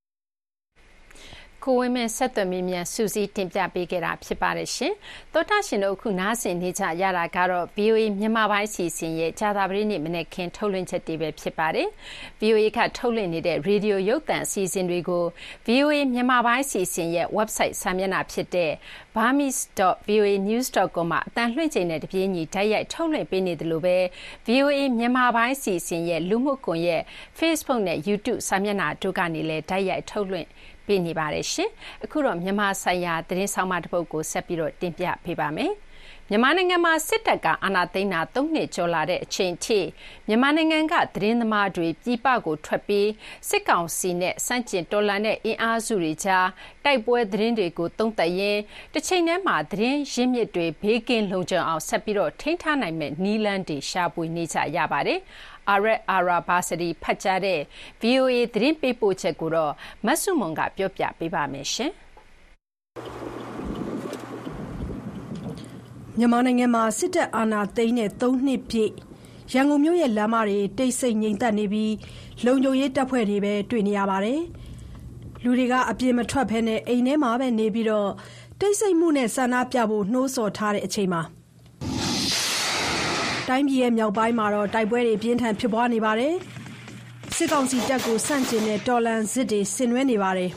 ကိုဝင်းမင်းဆက်သွယ်မိမြန်စူးစီးတင်ပြပေးခဲ့တာဖြစ်ပါတယ်ရှင်။သောတာရှင်တို့အခုနားဆင်နေကြရတာကတော့ VOA မြန်မာပိုင်းစီစဉ်ရဲ့ဂျာတာပရိနေ့မနေ့ခင်ထုတ်လွှင့်ချက်တွေပဲဖြစ်ပါတယ်။ VOA ကထုတ်လွှင့်နေတဲ့ရေဒီယိုရုပ်သံအစီအစဉ်တွေကို VOA မြန်မာပိုင်းစီစဉ်ရဲ့ website စာမျက်နှာဖြစ်တဲ့ burmese.voanews.com မှာအတန်လွှင့်ချိန်နဲ့တပြေးညီဓာတ်ရိုက်ထုတ်လွှင့်ပေးနေတယ်လို့ပဲ VOA မြန်မာပိုင်းစီစဉ်ရဲ့လူမှုကွန်ရက် Facebook နဲ့ YouTube စာမျက်နှာတို့ကနေလည်းဓာတ်ရိုက်ထုတ်လွှင့် ပေးနေပါတယ်ရှင်။အခုတော့မြန်မာဆိုင်ရာသတင်းဆောင်မတစ်ပုဒ်ကိုဆက်ပြီးတော့တင်ပြပေးပါမယ်။မြန်မာနိုင်ငံမှာစစ်တပ်ကအာဏာသိမ်းတာ၃နှစ်ကျော်လာတဲ့အချိန်ထိမြန်မာနိုင်ငံကသတင်းသမားတွေပြည်ပကိုထွက်ပြီးစစ်ကောင်စီနဲ့စန့်ကျင်တော်လှန်တဲ့အင်အားစုတွေကြားတိုက်ပွဲသတင်းတွေကိုသုံးသပ်ရင်းတစ်ချိန်တည်းမှာသတင်းရင်းမြစ်တွေဘေးကင်းလုံခြုံအောင်ဆက်ပြီးတော့ထိန်းထားနိုင်မဲ့နီလန်းတွေရှာဖွေနေကြရပါတယ်။ အာရက်အာရာဘာစတီဖတ်ကြားတဲ့ VOA သတင်းပေးပို့ချက်ကိုတော့မဆုမွန်ကပြောပြပေးပါမယ်ရှင်။မြန်မာနိုင်ငံမှာစစ်တပ်အာဏာသိမ်းတဲ့၃နှစ်ပြည့်ရန်ကုန်မြို့ရဲ့လမ်းမတွေတိတ်ဆိတ်ငြိမ်သက်နေပြီးလုံခြုံရေးတပ်ဖွဲ့တွေပဲတွေ့နေရပါတယ်။လူတွေကအပြင်မထွက်ဘဲအိမ်ထဲမှာပဲနေပြီးတိတ်ဆိတ်မှုနဲ့ဆန္ဒပြဖို့နှိုးဆော်ထားတဲ့အချိန်မှာ တိုင်းပြည်မြောက်ပိုင်းမှာတိုက်ပွဲတွေပြင်းထန်ဖြစ်ပွားနေပါတယ်။စစ်ကောင်စီတပ်ကို ဆန့်ကျင်တဲ့ တော်လှန်စစ်တွေ ဆင်နွှဲနေပါတယ်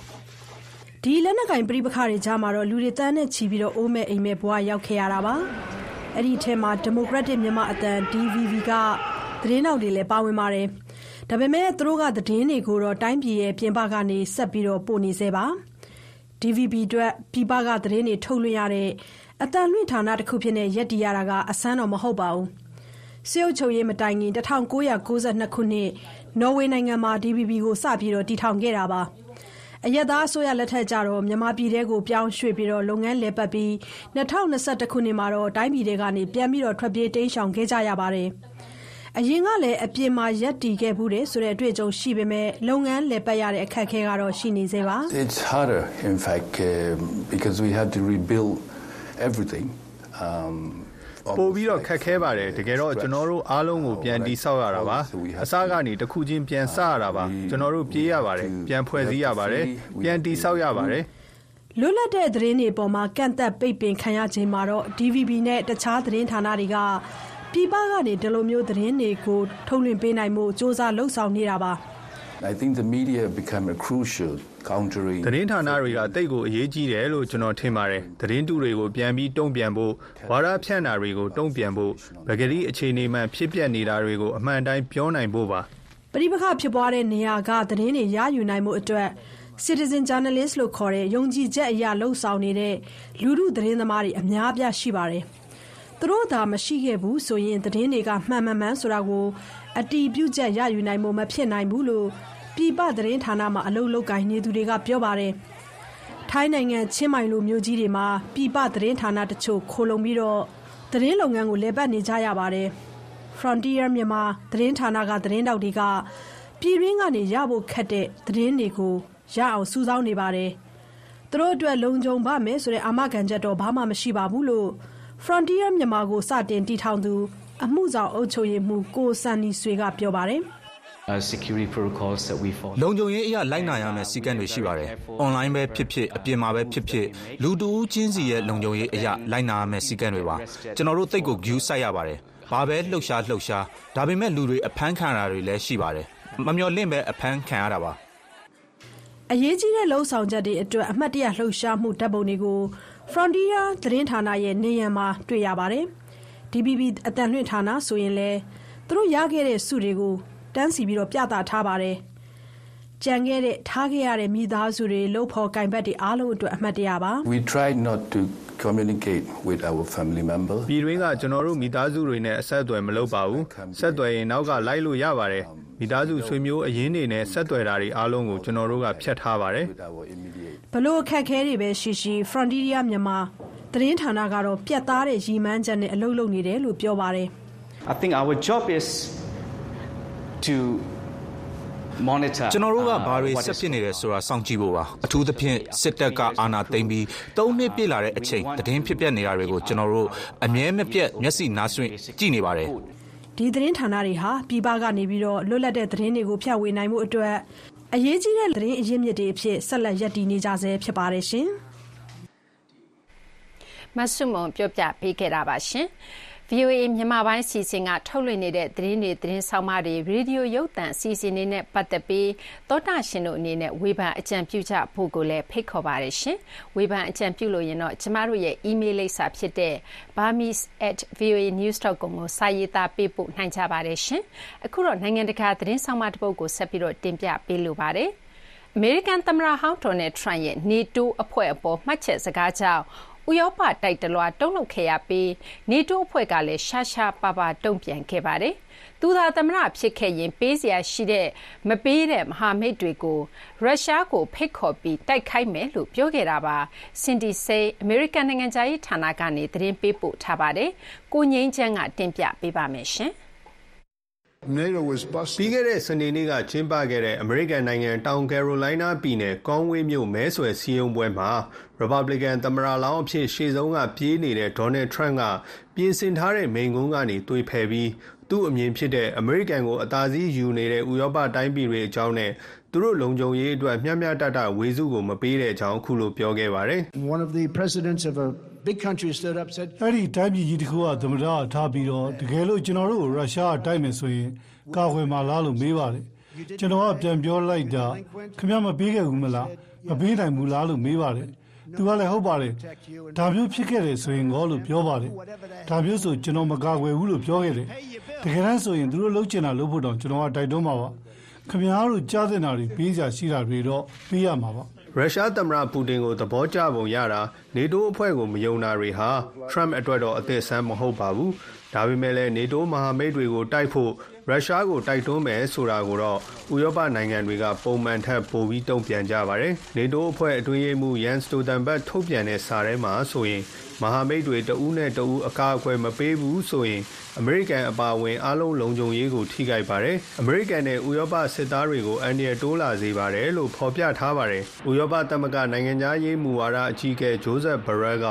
။ဒီလက်နက်ကိုင် ပဋိပက္ခတွေကြားမှာတော့လူတွေ သန်းနဲ့ချီပြီးအိုးမဲ့အိမ်မဲ့ ဘဝရောက်ခဲ့ရတာပါ။အဲ့ဒီအထဲမှာ ဒီမိုကရက်တစ် မြန်မာအသံ DVB က သတင်းတောက်တွေလည်း ပါဝင်ပါတယ်။ဒါပေမဲ့ သူတို့က သတင်းတွေကိုတော့ တိုင်းပြည်ရဲ့ပြင်ပကနေ ဆက်ပြီးတော့ပို့နေသေးပါ။ DVB အတွက် ပြည်ပက သတင်းတွေ ထုတ်လွှင့်ရတဲ့အတန်လွင့်ဌာနတစ်ခုဖြစ်နေရက်တီရတာကအဆန်းတော့ မဟုတ်ပါဘူး။ စစ်အုပ်ချုပ်ရေးမတိုင်ခင်1992ခုနှစ် နော်ဝေနိုင်ငံမှာ DVB ကို စပြီးတော့တည်ထောင်ခဲ့တာပါ။အရက်သားအစိုးရလက်ထက်ကျတော့ မြန်မာပြည်ထဲကို ပြောင်းရွှေ့ပြီးတော့လုပ်ငန်းလည်ပတ်ပြီး2021ခုနှစ်မှာတော့တိုင်းပြည်ထဲကနေ ပြန်ပြီးတော့ထွက်ပြေးတိမ်းရှောင်ခဲ့ကြရပါတယ်။အရင်ကလည်း အပြင်မှာရက်တည်ခဲ့ဘူးတယ်ဆိုတဲ့ အတွေ့အကြုံရှိပေမဲ့ လုပ်ငန်းလည်ပတ်ရတဲ့ အခက်အခဲကတော့ ရှိနေသေးပါ။ It's harder, in fact, uh, because we had to rebuild everything. Um, ပို့ပြီးတော့ခက်ခဲပါတယ်တကယ်တော့ကျွန်တော်တို့အားလုံးကိုပြန်တိဆောက်ရတာပါအစကနေတစ်ခုချင်းပြန်စရတာပါကျွန်တော်တို့ပြေးရပါတယ်ပြန်ဖွဲ့စည်းရပါတယ်ပြန်တိဆောက်ရပါတယ်လွတ်လပ်တဲ့သတင်းတွေပေါ်မှာကန့်သက်ပိတ်ပင်ခံရချိန်မှာတော့ DVB နဲ့တခြားသတင်းဌာနတွေကပြည်ပကနေဒီလိုမျိုးသတင်းတွေကိုထုတ်လွှင့်ပေးနိုင်မှုစ조사လှုပ်ဆောင်နေတာပါ I think the media became a crucial countering. သတင်းဌာနတွေကတိတ်ကိုအရေးကြီးတယ်လို့ကျွန်တော်ထင်ပါတယ်သတင်းတူတွေကိုပြန်ပြီးတုံ့ပြန်ဖို့ဝါဒဖြန့်တာတွေကိုတုံ့ပြန်ဖို့ဗကတိအခြေအနေမှန်ဖြစ်ပျက်နေတာတွေကိုအမှန်တိုင်းပြောနိုင်ဖို့ပါပဋိပက္ခဖြစ်ပွားတဲ့နေရာကသတင်းတွေရယူနိုင်မှုအတွက် citizen journalist လို့ခေါ်တဲ့ယုံကြည်ချက်အရလှုပ်ဆောင်နေတဲ့လူမှုသတင်းသမားတွေအများအပြားရှိပါတယ်။သူတို့သာမရှိခဲ့ဘူးဆိုရင်သတင်းတွေကမှန်မှန်မှန်ဆိုတာကို အတီးပြုတ်ချက်ရယူနိုင်မှုမဖြစ်နိုင်ဘူးလို့ပြည်ပသတင်းဌာနမှာအလုပ်လုပ်ကိုင်နေသူတွေကပြောပါတယ်။ထိုင်းနိုင်ငံချင်းမိုင်လိုမြို့ကြီးတွေမှာပြည်ပသတင်းဌာနတချို့ခိုလုံပြီးတော့သတင်းလုပ်ငန်းကိုလည်ပတ်နေကြရပါတယ်။ Frontier မြန်မာသတင်းဌာနကသတင်းတောက်တွေကပြည်ရင်းကနေရဖို့ခက်တဲ့သတင်းတွေကိုရအောင်စူးစောင်းနေပါတယ်။သူတို့အတွက်လုံခြုံပါမယ်ဆိုတဲ့အာမခံချက်တော့ဘာမှမရှိပါဘူးလို့ Frontier မြန်မာကိုစတင်တည်ထောင်သူ အမှုဆောင်အုပ်ချုပ်ရေးမှူး ကိုစန်နီဆွေက ပြောပါတယ်။ uh, security protocols that we follow. လုံခြုံရေးအရာလိုက်နာရမယ့်စီကံတွေရှိပါတယ်။ online ပဲဖြစ်ဖြစ် အပြင်မှာပဲဖြစ်ဖြစ် လူတူဦးချင်းစီရဲ့ လုံခြုံရေးအရာလိုက်နာရမယ့်စီကံတွေပါ။ကျွန်တော်တို့တိတ်ကို view စိုက်ရပါတယ်။ဘာပဲလှုပ်ရှားလှုပ်ရှား ဒါပေမဲ့ လူတွေအဖမ်းခံရတာတွေလည်း ရှိပါတယ်။မမျော်လင့်ပဲအဖမ်းခံရတာပါ။အရေးကြီးတဲ့လှုပ်ဆောင်ချက်တွေအတွက် အမှတ်တရလှုပ်ရှားမှု ဓာတ်ပုံတွေကို Frontier သတင်းဌာနရဲ့နေရန်မှာ တွေ့ရပါတယ်။ DBB အတန်လွှင့်ဌာနဆိုရင်လည်းသူတို့ရခဲ့တဲ့စုတွေကိုတန်းစီပြီးတော့ပြသထားပါတယ်။ကြံခဲ့တဲ့ထားခဲ့ရတဲ့မိသားစုတွေလှုပ်ဖော်ကင်ဘတ်တွေအားလုံးအတွက်အမှတ်တရပါ We tried not to communicate with our family members. ပြည်တွင်းကကျွန်တော်တို့မိသားစုတွေနဲ့အဆက်အသွယ်မလုပ်ပါဘူးဆက်သွယ်ရင်နောက်ကလိုက်လို့ရပါတယ်မိသားစုဆွေမျိုးအရင်းတွေနဲ့ဆက်သွယ်တာတွေအားလုံးကိုကျွန်တော်တို့ကဖြတ်ထားပါတယ်ဘလို့အခက်အခဲတွေပဲရှိရှိ Frontier မြန်မာ သတင်းဌာနကတော့ ပြတ်သားတဲ့ရည်မှန်းချက်နဲ့ အလုပ်လုပ်နေတယ်လို့ ပြောပါတယ် I think our job is to monitor ကျွန်တော်တို့က uh, ဘာတွေ what ဆက် is ဖြစ်နေတယ်ဆိုတာ စောင့်ကြည့်ဖို့ပါ အထူးသဖြင့် စစ်တပ်က အာဏာသိမ်းပြီး ၃ နှစ်ပြည့်လာတဲ့အချိန် သတင်းဖြစ်ပျက်နေတာတွေကို ကျွန်တော်တို့ အမြဲမပြတ် မျက်စိနားဆွင့် ကြည့်နေပါတယ် ဒီသတင်းဌာနတွေဟာ ပြည်ပကနေပြီးတော့လွတ်လပ်တဲ့သတင်းတွေကို ဖြန့်ဝေနိုင်မှုအတွက် အရေးကြီးတဲ့ သတင်းအရင်းမြစ်တွေအဖြစ် ဆက်လက်ရည်တည်နေကြဆဲ ဖြစ်ပါတယ်ရှင် မဆုမွန်ပြောပြပေးခဲ့တာပါရှင်။ VOA မြန်မာပိုင်းအစီအစဉ်ကထုတ်လွှင့်နေတဲ့သတင်းတွေသတင်းဆောင်မတွေရေဒီယိုရုပ်သံအစီအစဉ်တွေနဲ့ပတ်သက်ပြီးသောတာရှင်တို့အနေနဲ့ဝေဖန်အကြံပြုကြဖို့ကိုလည်းဖိတ်ခေါ်ပါတယ်ရှင်။ဝေဖန်အကြံပြုလို့ရင်တော့ကျမတို့ရဲ့ email လိပ်စာဖြစ်တဲ့ burmese@voanews.com ကိုစာရေးသားပေးပို့နိုင်ကြပါတယ်ရှင်။အခုတော့နိုင်ငံတကာသတင်းဆောင်မတစ်ပုဒ်ကိုဆက်ပြီးတော့တင်ပြပေးလိုပါတယ်။အမေရိကန်သမ္မတဟောင်းဒေါ်နယ်ထရန့်ရဲ့ NATO အဖွဲ့အပေါ်မှတ်ချက်စကားကြောင့် ဥရောပတိုက်တလွှားတုန်လှုပ်ခဲ့ရပြီး NATO အဖွဲ့ကလည်းရှားရှားပါးပါးတုံ့ပြန်ခဲ့ပါတယ်။သူသာသမ္မတဖြစ်ခဲ့ရင်ပေးစရာရှိတဲ့မပေးတဲ့မဟာမိတ်တွေကိုရုရှားကိုဖိတ်ခေါ်ပြီးတိုက်ခိုက်မယ်လို့ပြောခဲ့တာပါ။ Cindy Saine အမေရိကန်နိုင်ငံခြားရေးဌာနကနေသတင်းပေးပို့ထားပါတယ်။ကိုငြိမ်းချမ်းကတင်ပြပေးပါမယ်ရှင်။ ပြီးခဲ့တဲ့ စနေနေ့က ကျင်းပခဲ့တဲ့ အမေရိကန်နိုင်ငံ တောင်ကယ်ရိုလိုင်းနားပြည်နယ်ကောင်းဝေးမြို့ မဲဆွယ်စည်းရုံးပွဲမှာ ရီပတ်ဘလီကန် သမ္မတလောင်းအဖြစ် ရှေ့ဆုံးက ပြေးနေတဲ့ဒေါ်နယ်ထရန့်ကပြင်ဆင်ထားတဲ့ မိန့်ခွန်းကနေ သွေဖယ်ပြီး သူ့အမြင်ဖြစ်တဲ့ အမေရိကန်ကို အသာစီးယူနေတဲ့ ဥရောပတိုင်းပြည်တွေအကြောင်းနဲ့ သူတို့လုံခြုံရေးအတွက် မျှမျှတတ ဝေစုကို မပေးတဲ့အကြောင်းအခုလို ပြောခဲ့ပါတယ် One of the presidents of a big country stood up said အဲ့ဒီတိုင်းပြည်ကြီးတစ်ခုကသမ္မတထားပြီးတော့တကယ်လို့ကျွန်တော်တို့ကိုရုရှားကတိုက်မယ်ဆိုရင်ကာကွယ်မှာလားလို့မေးပါတယ်ကျွန်တော်ကပြန်ပြောလိုက်တာခင်ဗျားမပေးခဲ့ဘူးမလားမပေးနိုင်ဘူးလားလို့မေးပါတယ်သူကလည်းဟုတ်ပါတယ်ဒါမျိုးဖြစ်ခဲ့တယ်ဆိုရင်ငေါလို့ပြောပါတယ်ဒါမျိုးဆိုကျွန်တော်မကာကွယ်ဘူးလို့ပြောခဲ့တယ်တကယ်တမ်းဆိုရင်သူတို့လုပ်ချင်တာလုပ်ဖို့တောင်ကျွန်တော်ကတိုက်တွန်းပါပါခင်ဗျားတို့ကြားတင်တာတွေပေးစရာရှိတာတွေတော့ပေးရမှာပါ ရုရှားသမ္မတပူတင်ကို သဘောကျပုံရတာနေတိုးအဖွဲ့ကို မယုံတာတွေဟာထရမ့်အတွက်တော့ အသစ်ဆန်း မဟုတ်ပါဘူး ဒါပေမဲ့လည်းနေတိုးမဟာမိတ်တွေကို တိုက်ဖို့ ရုရှားကို တိုက်တွန်းမယ်ဆိုတာကိုတော့ ဥရောပနိုင်ငံတွေက ပုံမှန်ထက်ပိုပြီး တုံ့ပြန်ကြပါတယ်နေတိုးအဖွဲ့ အတွင်းရေးမှူးယန်စတိုတန်ဘတ်ထုတ်ပြန်တဲ့ စာထဲမှာဆိုရင် မဟာမိတ်တွေတဦးနဲ့တဦးအကာအကွယ်မပေးဘူးဆိုရင်အမေရိကန်အပါအဝင်အားလုံးလုံခြုံရေးကိုထိခိုက်ပါတယ်။အမေရိကန်နဲ့ဥရောပစစ်သားတွေကိုအန်ဒီရတိုးလာစေပါတယ်လို့ဖော်ပြထားပါတယ်။ဥရောပသမဂ္ဂနိုင်ငံသားရေးမူဝါဒအကြီးအကဲဂျိုးဇက်ဘရက်က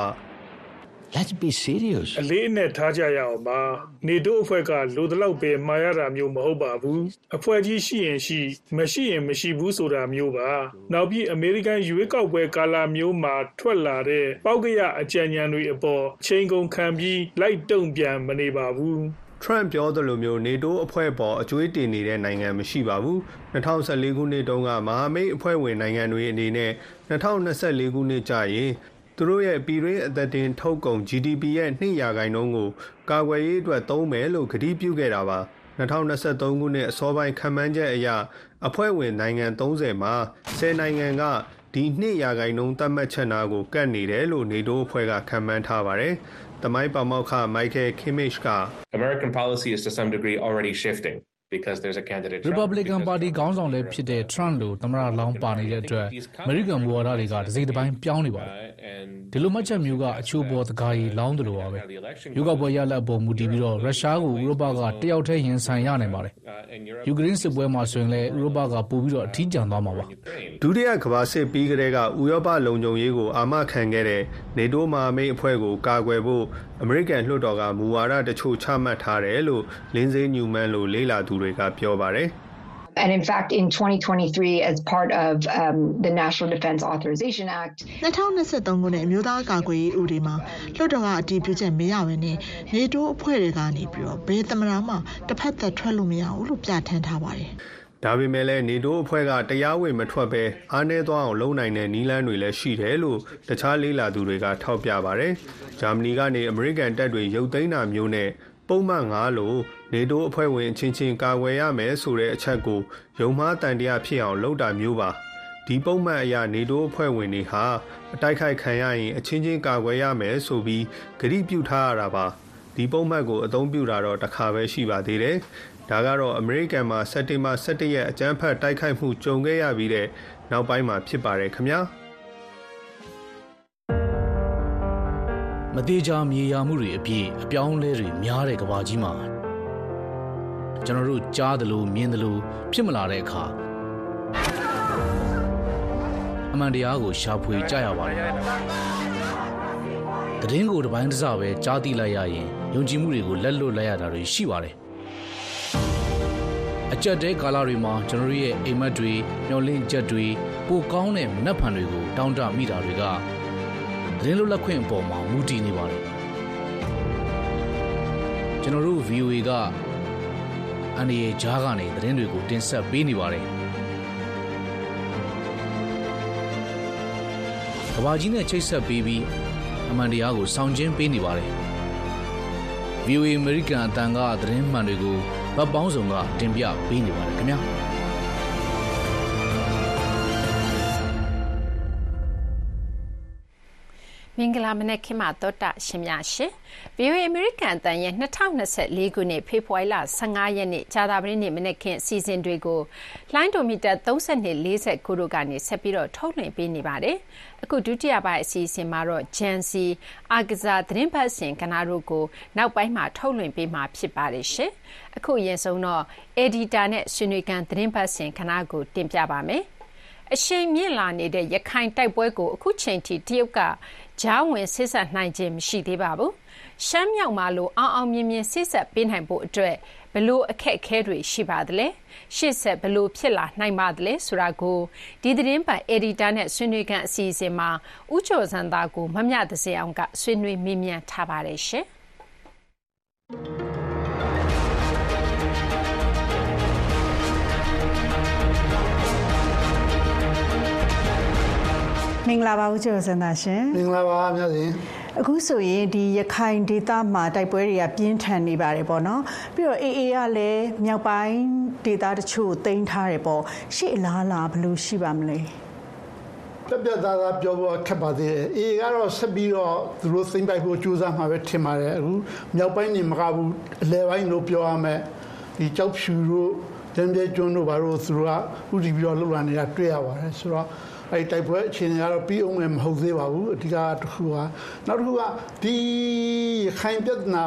Let's be serious အလေးအနက်ထားကြရအောင်ပါနေတိုးအဖွဲ့ကလိုတလောက်ပဲမှာရတာမျိုးမဟုတ်ပါဘူးအဖွဲ့ကြီးရှိရင်ရှိမရှိရင်မရှိဘူးဆိုတာမျိုးပါနောက်ပြီးအမေရိကန်ရွေးကောက်ပွဲကာလမျိုးမှာထွက်လာတဲ့ပေါက်ကရအကြံဉာဏ်တွေအပေါ်ချိန်ကုန်ခံပြီးလိုက်တုံ့ပြန်မနေပါဘူးထရန့်ပြောသလိုမျိုးနေတိုးအဖွဲ့ပေါ်အကျွေးတင်နေတဲ့နိုင်ငံမရှိပါဘူး2014ခုနှစ်တုန်းကမဟာမိတ်အဖွဲ့ဝင်နိုင်ငံတွေအနေနဲ့2024ခုနှစ်ကျရင် သူတို့ရဲ့ပြည်တွင်းအသက်တင်ထုတ်ကုန် GDP ရဲ့2ရာခိုင်နှုန်းကိုကာကွယ်ရေးအတွက်သုံးမယ်လို့ကတိပြုခဲ့တာပါ2023ခုနှစ်အစောပိုင်းခံမှန်းချက်အရအဖွဲ့ဝင်နိုင်ငံ30မှာ10နိုင်ငံကဒီ2ရာခိုင်နှုန်းသတ်မှတ်ချက်နာကိုကတ်နေတယ်လို့နေတိုးအဖွဲ့ကခံမှန်းထားပါတယ်။တမိုင်းပါမောက်ခမိုက်ကယ်ခင်မစ်က American policy is to some degree already shifting because there's a candidate Trump, Republican Party ခေါင်းဆောင်လည်းဖြစ်တဲ့ Trump လို့သမ္မတလောင်းပါနေတဲ့အတွက် American မူဝါဒတွေက တစ်စိတ်တစ်ပိုင်းပြောင်းနေပါတယ်။ဒီလိုမှတ်ချက်မျိုးက အချိုးပေါ်တကားကြီးလောင်းတယ်လို့ပါပဲ။ယူကပွဲရလက်အပေါ်မူတည်ပြီးတော့ရုရှားကို ဥရောပက တယောက်တည်း ရင်ဆိုင်ရနိုင်ပါတယ်။ယူကရိန်းစစ်ပွဲမှာဆိုရင်လည်း ဥရောပက ပို့ပြီးတော့အထီးကျန်သွားမှာပါ။ဒုတိယကမ္ဘာစစ်ပြီးကတည်းက ဥရောပလုံခြုံရေးကို အာမခံခဲ့တဲ့နေတိုးမဟာမိတ်အဖွဲ့ကို ကာကွယ်ဖို့အမေရိကန်လွှတ်တော်ကမူဝါဒတချို့ချမှတ်ထားတယ်လို့လင်းစေးညူမန်လိုလေးလာသူတွေကပြောပါတယ် And in fact, in 2023, as part of um, the National Defense Authorization Act, 2023ခုနှစ်အမျိုးသားကာကွယ်ရေးဥပဒေမှာလွှတ်တော်ကအတည်ပြုချက်မရဘဲနဲ့နေတိုးအဖွဲ့တွေကနေပြီးတော့ဘယ်သမ္မတမှတစ်ဖက်သက်ထွက်လို့မရဘူးလို့ပြဋ္ဌာန်းထားပါတယ် ဒါပေမဲ့လည်းနေတိုးအဖွဲ့ကတရားဝင်မထွက်ပဲအားနည်းသွားအောင်လုပ်နိုင်တဲ့နီးလန်းတွေလည်းရှိတယ်လို့တခြားလေးလာသူတွေကထောက်ပြပါတယ်။ဂျာမနီကနေအမေရိကန်တပ်တွေရုပ်သိမ်းတာမျိုးနဲ့ပုံမှန်9လို့နေတိုးအဖွဲ့ဝင်အချင်းချင်းကာကွယ်ရမယ်ဆိုတဲ့အချက်ကိုယုံမှားတန်တရားဖြစ်အောင်လုပ်တာမျိုးပါ။ဒီပုံမှန်အရာနေတိုးအဖွဲ့ဝင်တွေဟာအတိုက်ခိုက်ခံရရင်အချင်းချင်းကာကွယ်ရမယ်ဆိုပြီးဂရုပြုထားရတာပါ။ဒီပုံမှန်ကိုအသုံးပြုတာတော့တစ်ခါပဲရှိပါသေးတယ်။ ဒါကတော့အမေရိကန်မှာစက်တင်ဘာ17ရက်အကြမ်းဖက်တိုက်ခိုက်မှုကြုံခဲ့ရပြီးတဲ့နောက်ပိုင်းမှာဖြစ်ပါတယ်ခင်ဗျာမသေးချာမြေယာမှုတွေအပြည့်အပြောင်းလဲတွေများတဲ့ကဘာကြီးမှာကျွန်တော်တို့ကြားတယ်လို့မြင်တယ်လို့ဖြစ်မလာတဲ့အခါအမှန်တရားကိုရှာဖွေကြရပါတယ်။တည်င်းကိုတစ်ပိုင်းတစ်စပဲကြားသိလိုက်ရရင်ယုံကြည်မှုတွေကိုလက်လွတ်လိုက်ရတာတွေရှိပါတယ်။ အကြက်တဲကာလတွေမှာကျွန်တော်တို့ရဲ့အိမ်မက်တွေမျောလင့်ချက်တွေပိုကောင်းတဲ့မနှက်ဖန်တွေကိုတောင်းတမိတာတွေကသတင်းလွတ်လပ်ခွင့်အပေါ်မှာမူတည်နေပါတယ်ကျွန်တော်တို့ VOA ကအန်ဒီရဲ့ဂျားကနေသတင်းတွေကိုတင်ဆက်ပေးနေပါတယ်ကဘာကြီးနဲ့ချိတ်ဆက်ပေးပြီးအမှန်တရားကိုစောင့်ကျင်းပေးနေပါတယ် VOA American အတန်ကသတင်းမှန်တွေကို ဗတ်ပေါင်းစုံကတင်ပြပေးနေပါတယ်ခင်ဗျာမင်္ဂလာမနက်ခင်းမှာတောတာရှင်များရှင် VOA American အတန်ရဲ့2024ခုနှစ်ဖေဖော်ဝါရီလ15ရက်နေ့ကြာသပတေးနေ့မနက်ခင်းအစီအစဉ်တွေကိုလိုင်းဒိုမီတာ32 49တို့ကနေဆက်ပြီးတော့ထုတ်လွှင့်ပေးနေပါတယ်။ အခုဒုတိယပိုင်းအစီအစဉ်မှာတော့ Gen Z အာကစားသတင်းပတ်စဉ်ကဏ္ဍတို့ကိုနောက်ပိုင်းမှာထုတ်လွှင့်ပေးမှာဖြစ်ပါတယ်ရှင်။အခုအရင်ဆုံးတော့ Editor နဲ့ဆွေးနွေးကန်သတင်းပတ်စဉ်ကဏ္ဍကိုတင်ပြပါမယ်။အရှိန်မြင့်လာနေတဲ့ရခိုင်တိုက်ပွဲကိုအခုချိန်ထိတရုတ်ကကြားဝင်ဆစ်ဆက်နိုင်ခြင်းမရှိသေးပါဘူး။ရှမ်းမြောက်မှာလိုအောင်အောင်မြင်မြင်ဆစ်ဆက်ပေးနိုင်ဖို့အတွက် ဘလို့အခက်အခဲတွေရှိပါသလဲရှေ့ဆက်ဘလို့ဖြစ်လာနိုင်ပါသလဲဆိုတာကိုဒီသတင်းပတ် editor နဲ့ဆွေးနွေးကန်အစီအစဉ်မှာဥကျော်စံသားကိုမမျှတစေအောင်ကဆွေးနွေးမေးမြန်းထားပါတယ်ရှင်မင်္ဂလာပါဦးကျော်စံသားရှင်မင်္ဂလာပါမြတ်ရှင် အခုဆိုရင်ဒီရခိုင်ဒေသမှာတိုက်ပွဲတွေကပြင်းထန်နေပါတယ်ပေါ့နော်ပြီးတော့ AA ကလည်းမြောက်ပိုင်းဒေသတချို့တင်ထားတယ်ပေါ့ရှေ့အလားအလာဘယ်လိုရှိပါမလဲပြပြသားသားပြောဖို့ခက်ပါသေးတယ်အေကတော့ဆက်ပြီးတော့သူတို့သိမ့်ပိုက်ဖို့ကြိုးစားမှာပဲထင်ပါတယ်အခုမြောက်ပိုင်းနေမကဘူးအလဲပိုင်းလို့ပြောရမယ်ဒီကြောက်ဖြူတို့တန်ပြဲကျွန်းတို့ဘာလို့သူတို့ကဥတီပြီးတော့လှုပ်လာနေတာတွေ့ရပါတယ်ဆိုတော့ အဲ့တိုက်ပွဲအခြေအနေကတော့ပြီးအောင်မဟုတ်သေးပါဘူးအဓိကတစ်ခုကနောက်တစ်ခုကဒီခိုင်ပြဿနာ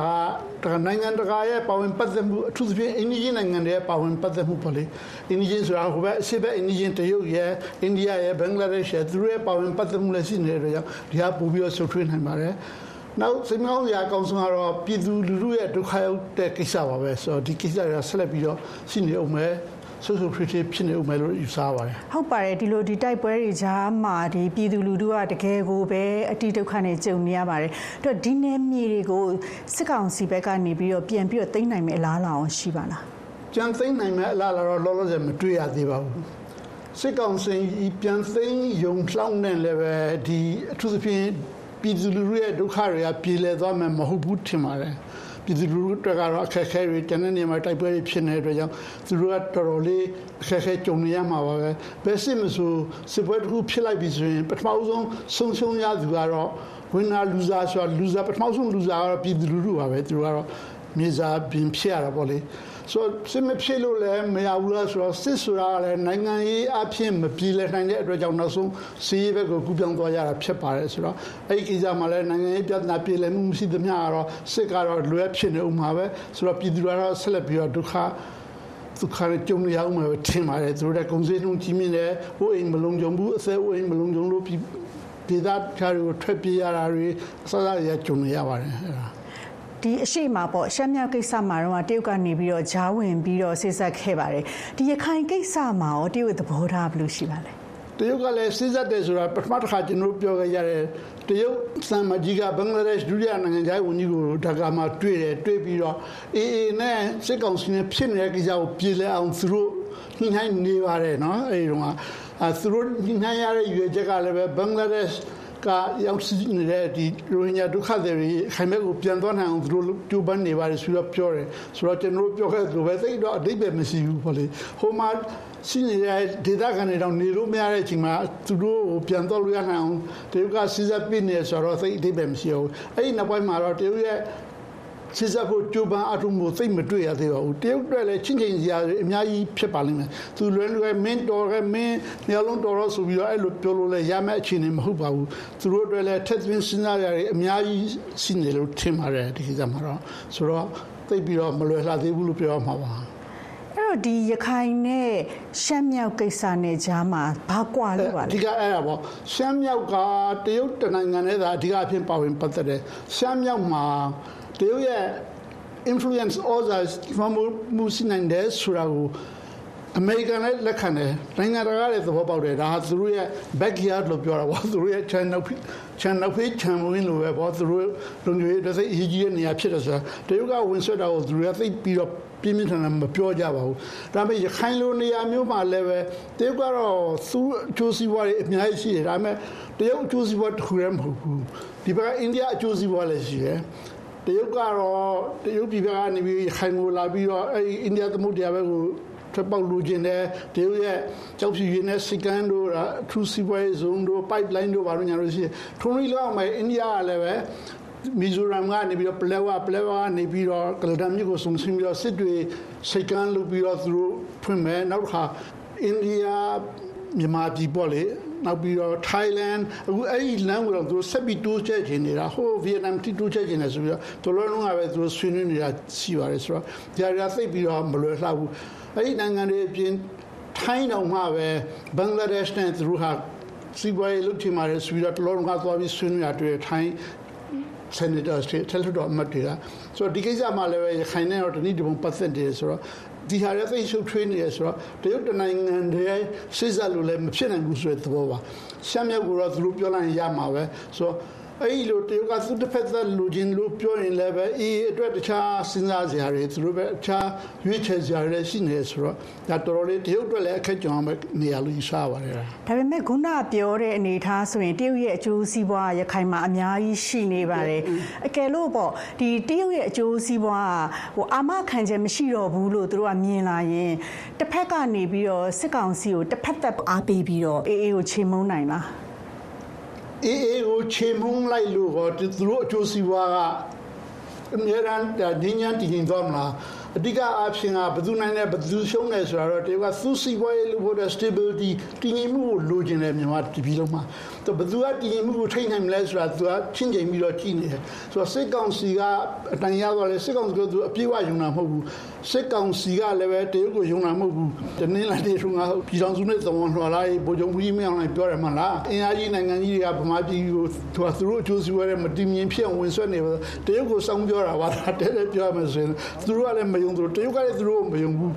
ကနိုင်ငံတကာရဲ့ပါဝင်ပတ်သက်မှုအထူးသဖြင့်အိန္ဒိယနိုင်ငံတွေရဲ့ပါဝင်ပတ်သက်မှုပေါ့လေအိန္ဒိယဆိုတာဟိုဘက်အရှေ့ဘက်အိန္ဒိယတရုတ်ရဲ့အိန္ဒိယရဲ့ဘင်္ဂလားဒေ့ရှ်ရဲ့သူတို့ရဲ့ပါဝင်ပတ်သက်မှုလည်းရှိနေတဲ့အတွက်ကြောင့်ဒီဟာပို့ပြီးတော့ဆုတ်ထွေးနိုင်ပါတယ်နောက်စိတ်မောင်းရာအကောင်းဆုံးကတော့ပြည်သူလူထုရဲ့ဒုက္ခရောက်တဲ့ကိစ္စပါပဲဆိုတော့ဒီကိစ္စတွေကဆက်လက်ပြီးတော့ရှိနေအောင်မယ် ဆူဆူဖြည်းဖြည်းဖြစ်နေဦးမယ်လို့ယူဆပါတယ်ဟုတ်ပါတယ်ဒီလိုဒီတိုက်ပွဲတွေကြားမှာဒီပြည်သူလူထုကတကယ်ကိုပဲအတိဒုက္ခနဲ့ကြုံနေရပါတယ်အဲ့တော့ဒီနယ်မြေတွေကိုစစ်ကောင်စီဘက်ကနေပြီးတော့ပြန်ပြီးတော့သိမ်းနိုင်မယ့်အလားအလာအောင်ရှိပါလားကြံသိမ်းနိုင်မယ့်အလားအလာတော့လောလောဆယ်မတွေ့ရသေးပါဘူးစစ်ကောင်စီပြန်သိမ်းယုံလှောင်းနေလည်းပဲဒီအထူးသဖြင့်ပြည်သူလူထုရဲ့ဒုက္ခတွေကပြေလည်သွားမယ်မဟုတ်ဘူးထင်ပါတယ် ပြည်သူလူထုတွေကတော့အခက်အခဲတွေတနေ့နေ့မှာတိုက်ပွဲတွေဖြစ်နေတဲ့အတွက်ကြောင့်သူတို့ကတော်တော်လေးအခက်အခဲကြုံနေရမှာပါပဲဘယ်စစ်မဆိုစစ်ပွဲတစ်ခုဖြစ်လိုက်ပြီဆိုရင်ပထမဆုံးဆုံးရှုံးရသူကတော့ winner loser ဆိုတော့ loser ပထမဆုံး loser ကတော့ပြည်သူလူထုပါပဲသူတို့ကတော့မြေစာပြင်ဖြစ်ရတာပေါ့လေ ဆိုစစ်မဖြစ်လို့လည်းမရဘူးလားဆိုတော့စစ်ဆိုတာလည်းနိုင်ငံရေးအဖြစ်မပြေလည်နိုင်တဲ့အတွက်ကြောင့်နောက်ဆုံးစီးရေးဘက်ကိုကူးပြောင်းသွားရတာဖြစ်ပါတယ်ဆိုတော့အဲ့ဒီကိစ္စမှာလည်းနိုင်ငံရေးပြဿနာပြေလည်မှုမရှိသမျှကတော့စစ်ကတော့လွဲဖြစ်နေဦးမှာပဲဆိုတော့ပြည်သူတွေကတော့ဆက်လက်ပြီးတော့ဒုက္ခဒုက္ခနဲ့ကြုံရအောင်ပဲထင်ပါတယ်သူတို့ကကုန်စည်နှုန်းကြီးမြင့်တယ်ဟိုအိမ်မလုံးကြုံဘူးအသက်အိမ်မလုံးကြုံလို့ဒေသခြားတွေကိုထွက်ပြေးရတာတွေအစအစရကြုံရပါတယ်အဲ့ဒါ ဒီအရှိမပေါ့ရှမ်းမြောက်ကိစ္စမှာတော့တရုတ်ကနေပြီးတော့ဂျားဝင်ပြီးတော့ဆိတ်ဆက်ခဲ့ပါတယ်ဒီရခိုင်ကိစ္စမှာရောတရုတ်သဘောထားဘယ်လိုရှိပါလဲတရုတ်ကလည်းစိစက်တယ်ဆိုတာပထမတစ်ခါကျွန်တော်ပြောခဲ့ရတယ်တရုတ်စံမကြီးကဘင်္ဂလားဒေ့ရှ်ဒုတိယနိုင်ငံခြားရေးဝန်ကြီးကိုဒါကာမှာတွေ့တယ်တွေ့ပြီးတော့အေးအေးနဲ့စစ်ကောင်စီနဲ့ဖြစ်နေတဲ့ကိစ္စကိုပြည်လဲအောင်သူတို့ညှိနှိုင်းနေပါတယ်နော်အဲဒီတော့အဲသူတို့ညှိနှိုင်းရတဲ့ရွေချက်ကလည်းပဲဘင်္ဂလားဒေ့ရှ် ကရောက်စီနေတဲ့ဒီရိုဟင်ဂျာဒုက္ခသည်တွေခိုင်မဲ့ကိုပြန်သွားနိုင်အောင်သူတို့ကြိုးပမ်းနေပါတယ်ဆိုတော့ပြောတယ်ဆိုတော့ကျွန်တော်ပြောခဲ့သလိုပဲသိတော့အတိတ်ပဲမရှိဘူးပေါ့လေဟိုမှာရှိနေတဲ့ဒေသခံတွေတော့နေလို့မရတဲ့အချိန်မှာသူတို့ကိုပြန်တော့လို့ရနိုင်အောင်တရုတ်ကစီးစပ်ပြနေဆိုတော့သိအတိတ်ပဲမရှိဘူးအဲ့ဒီနောက်ပိုင်းမှာတော့တရုတ်ရဲ့ စစ်စပ်ဖို့ကြိုးပမ်းအထုံးကိုသိမတွေ့ရသေးပါဘူးတရုတ်တွေလည်းချင်းချင်းစရာအများကြီးဖြစ်ပါလိမ့်မယ်သူလွယ်လွယ်မင်းတော်ကမင်းနေလုံးတော်တော့ဆိုပြီးတော့အဲ့လိုပြောလို့လည်းရမယ့်အခြေအနေမဟုတ်ပါဘူးသူတို့တွေလည်းထက်သွင်းစဉ်းစားရတဲ့အများကြီးရှိနေလို့ထင်ပါတယ်ဒီကိစ္စမှာတော့ဆိုတော့သိပြီးတော့မလွယ်လှသေးဘူးလို့ပြောရမှာပါအဲ့တော့ဒီရခိုင်နဲ့ရှမ်းမြောက်ကိစ္စနဲ့ကြားမှာဘာကွာလို့ပါအလဲဓိကအဲ့ဒါပေါ့ရှမ်းမြောက်ကတရုတ်တနိုင်ငံနဲ့သာအဓိကအဖြစ်ပါဝင်ပတ်သက်တယ်ရှမ်းမြောက်မှာ တရုတ်ရဲ့ influence others မမှုမှုစီနိုင်တယ်ဆိုတာကိုအမေရိကန်လည်းလက်ခံတယ်နိုင်ငံတကာလည်းသဘောပေါက်တယ်ဒါဟာသူတို့ရဲ့ backyard လို့ပြောတာပေါ့သူတို့ရဲ့ channel channel page channel win လို့ပဲပေါ့သူတို့လုံခြုံရေးတစ်စိတ်အရေးကြီးတဲ့နေရာဖြစ်တယ်ဆိုတာတရုတ်ကဝင်ဆွတ်တာကိုသူတွေကသိပြီးတော့ပြင်းပြင်းထန်ထန်မပြောကြပါဘူးဒါပေမဲ့ရခိုင်လိုနေရာမျိုးမှာလည်းပဲတရုတ်ကတော့သူ့အကျိုးစီးပွားတွေအများကြီးရှိတယ်ဒါပေမဲ့တရုတ်အကျိုးစီးပွားတစ်ခုတည်းမဟုတ်ဘူးဒီဘက်ကအိန္ဒိယအကျိုးစီးပွားလည်းရှိတယ် တရုတ်ကတော့တရုတ်ပြည်ဘက်ကနေပြီးခိုင်ကိုလာပြီးတော့အဲဒီအိန္ဒိယသမုဒ္ဒရာဘက်ကိုထွက်ပေါက်လူကျင်တယ်တရုတ်ရဲ့ကြောက်ဖြူရင်းနဲ့စကန်တို့အထူးစီးပွားရေးဇုံတို့ pipeline တို့ဘာလို့ညာလို့ရှိရင်ထုံးရီလောက်မယ်အိန္ဒိယကလည်းပဲမီဇိုရမ်ကနေပြီးတော့ပလဲဝပလဲဝကနေပြီးတော့ကလဒမ်မြစ်ကိုစုံစင်းပြီးတော့စစ်တွေစိတ်ကန်းလုပ်ပြီးတော့သူတို့ဖွင့်မယ်နောက်တစ်ခါအိန္ဒိယမြန်မာပြည်ပေါ့လေ နောက်ပြီးတော့ Thailand အခုအဲ့ဒီလမ်းကိုတော့သူတို့ဆက်ပြီးတိုးချဲ့ခြင်းနေတာဟိုဗီယက်နမ်တိတိုးချဲ့ခြင်းနေဆိုပြီးတော့တော်တော်လုံးကပဲသူတို့ဆွေးနွေးနေတာရှိပါတယ်ဆိုတော့ဒီအရာသိပ်ပြီးတော့မလွယ်လှဘူးအဲ့ဒီနိုင်ငံတွေအပြင်ထိုင်းတောင်မှပဲဘင်္ဂလားဒေ့ရှ်နဲ့သူတို့ဟာစီးပွားရေးလုပ်ချင်ပါတယ်ဆိုပြီးတော့တော်တော်လုံးကသွားပြီးဆွေးနွေးတာတွေ့ထိုင်း senators တွေတယ်လီတော်အမတ်တွေကဆိုတော့ဒီကိစ္စမှာလည်းပဲရခိုင်နဲ့တော့တနည်းတပုံပတ်သက်တယ်ဆိုတော့ ဒီဟာရသိရှုပ်ထွေးနေရဆိုတော့တရုတ်တနိုင်ငံတည်းစစ်စပ်လို့လည်းမဖြစ်နိုင်ဘူးဆိုတဲ့သဘောပါရှမ်းမြောက်ကိုတော့သူတို့ပြောလိုက်ရင်ရမှာပဲဆိုတော့ အဲ့ဒီလိုတရုတ်ကသူတစ်ဖက်သက်လူချင်းလို့ပြောရင်လည်းပဲအေးအတွက်တခြားစဉ်းစားစရာတွေသူတို့ပဲအခြားရွေးချယ်စရာတွေရှိနေဆိုတော့ဒါတော်တော်လေးတရုတ်အတွက်လည်းအခက်ကြုံအောင်နေရာလို့ယူဆပါတယ်ဒါဒါပေမဲ့ခုနပြောတဲ့အနေအထားဆိုရင်တရုတ်ရဲ့အကျိုးစီးပွားရခိုင်မှာအများကြီးရှိနေပါတယ်အကယ်လို့ပေါ့ဒီတရုတ်ရဲ့အကျိုးစီးပွားဟိုအာမခံချက်မရှိတော့ဘူးလို့သူတို့ကမြင်လာရင်တစ်ဖက်ကနေပြီးတော့စစ်ကောင်စီကိုတစ်ဖက်သက်အားပေးပြီးတော့အေးအေးကိုချိန်မုံနိုင်လား အေးအေးကိုခြေမုံလိုက်လို့ဟောသူတို့အကျိုးစီးပွားကအများရန်ဒင်းညာတည်ငြိမ်သွားမလား အဓိကအဖြစ်ကဘယ်သူနိုင်လဲဘယ်သူရှုံးလဲဆိုတော့တကယ်ကသူစီပွားရေးလို့ဖို့တဲ့ stability တည်ငြိမ်မှုကိုလိုချင်တယ်မြန်မာပြည်လုံးမှာတော့ဘယ်သူကတည်ငြိမ်မှုကိုထိန်းနိုင်မလဲဆိုတာသူကချင်းချိန်ပြီးတော့ကြည့်နေတယ်ဆိုတော့စစ်ကောင်စီကအတန်ရသွားလဲစစ်ကောင်စီကသူအပြည့်အဝယုံတာမဟုတ်ဘူးစစ်ကောင်စီကလည်းပဲတရုတ်ကိုယုံတာမဟုတ်ဘူးတနင်္လာနေ့ထုံးကပြည်တော်စုနဲ့သဝန်တော်လာဗိုလ်ချုပ်ကြီးမင်းအောင်လိုက်ပြောတယ်မှလားအင်အားကြီးနိုင်ငံကြီးတွေကဗမာပြည်ကိုသူကသူတို့အကျိုးစီးပွားရေးမတည်မြင်ဖြစ်အောင်ဝင်ဆွဲနေပါတရုတ်ကိုစောင်းပြောတာပါတဲတဲပြောရမယ်ဆိုရင်သူတို့ကလည်းမယုံသူတို့တရုတ်ကလည်းသူတို့မယုံဘူး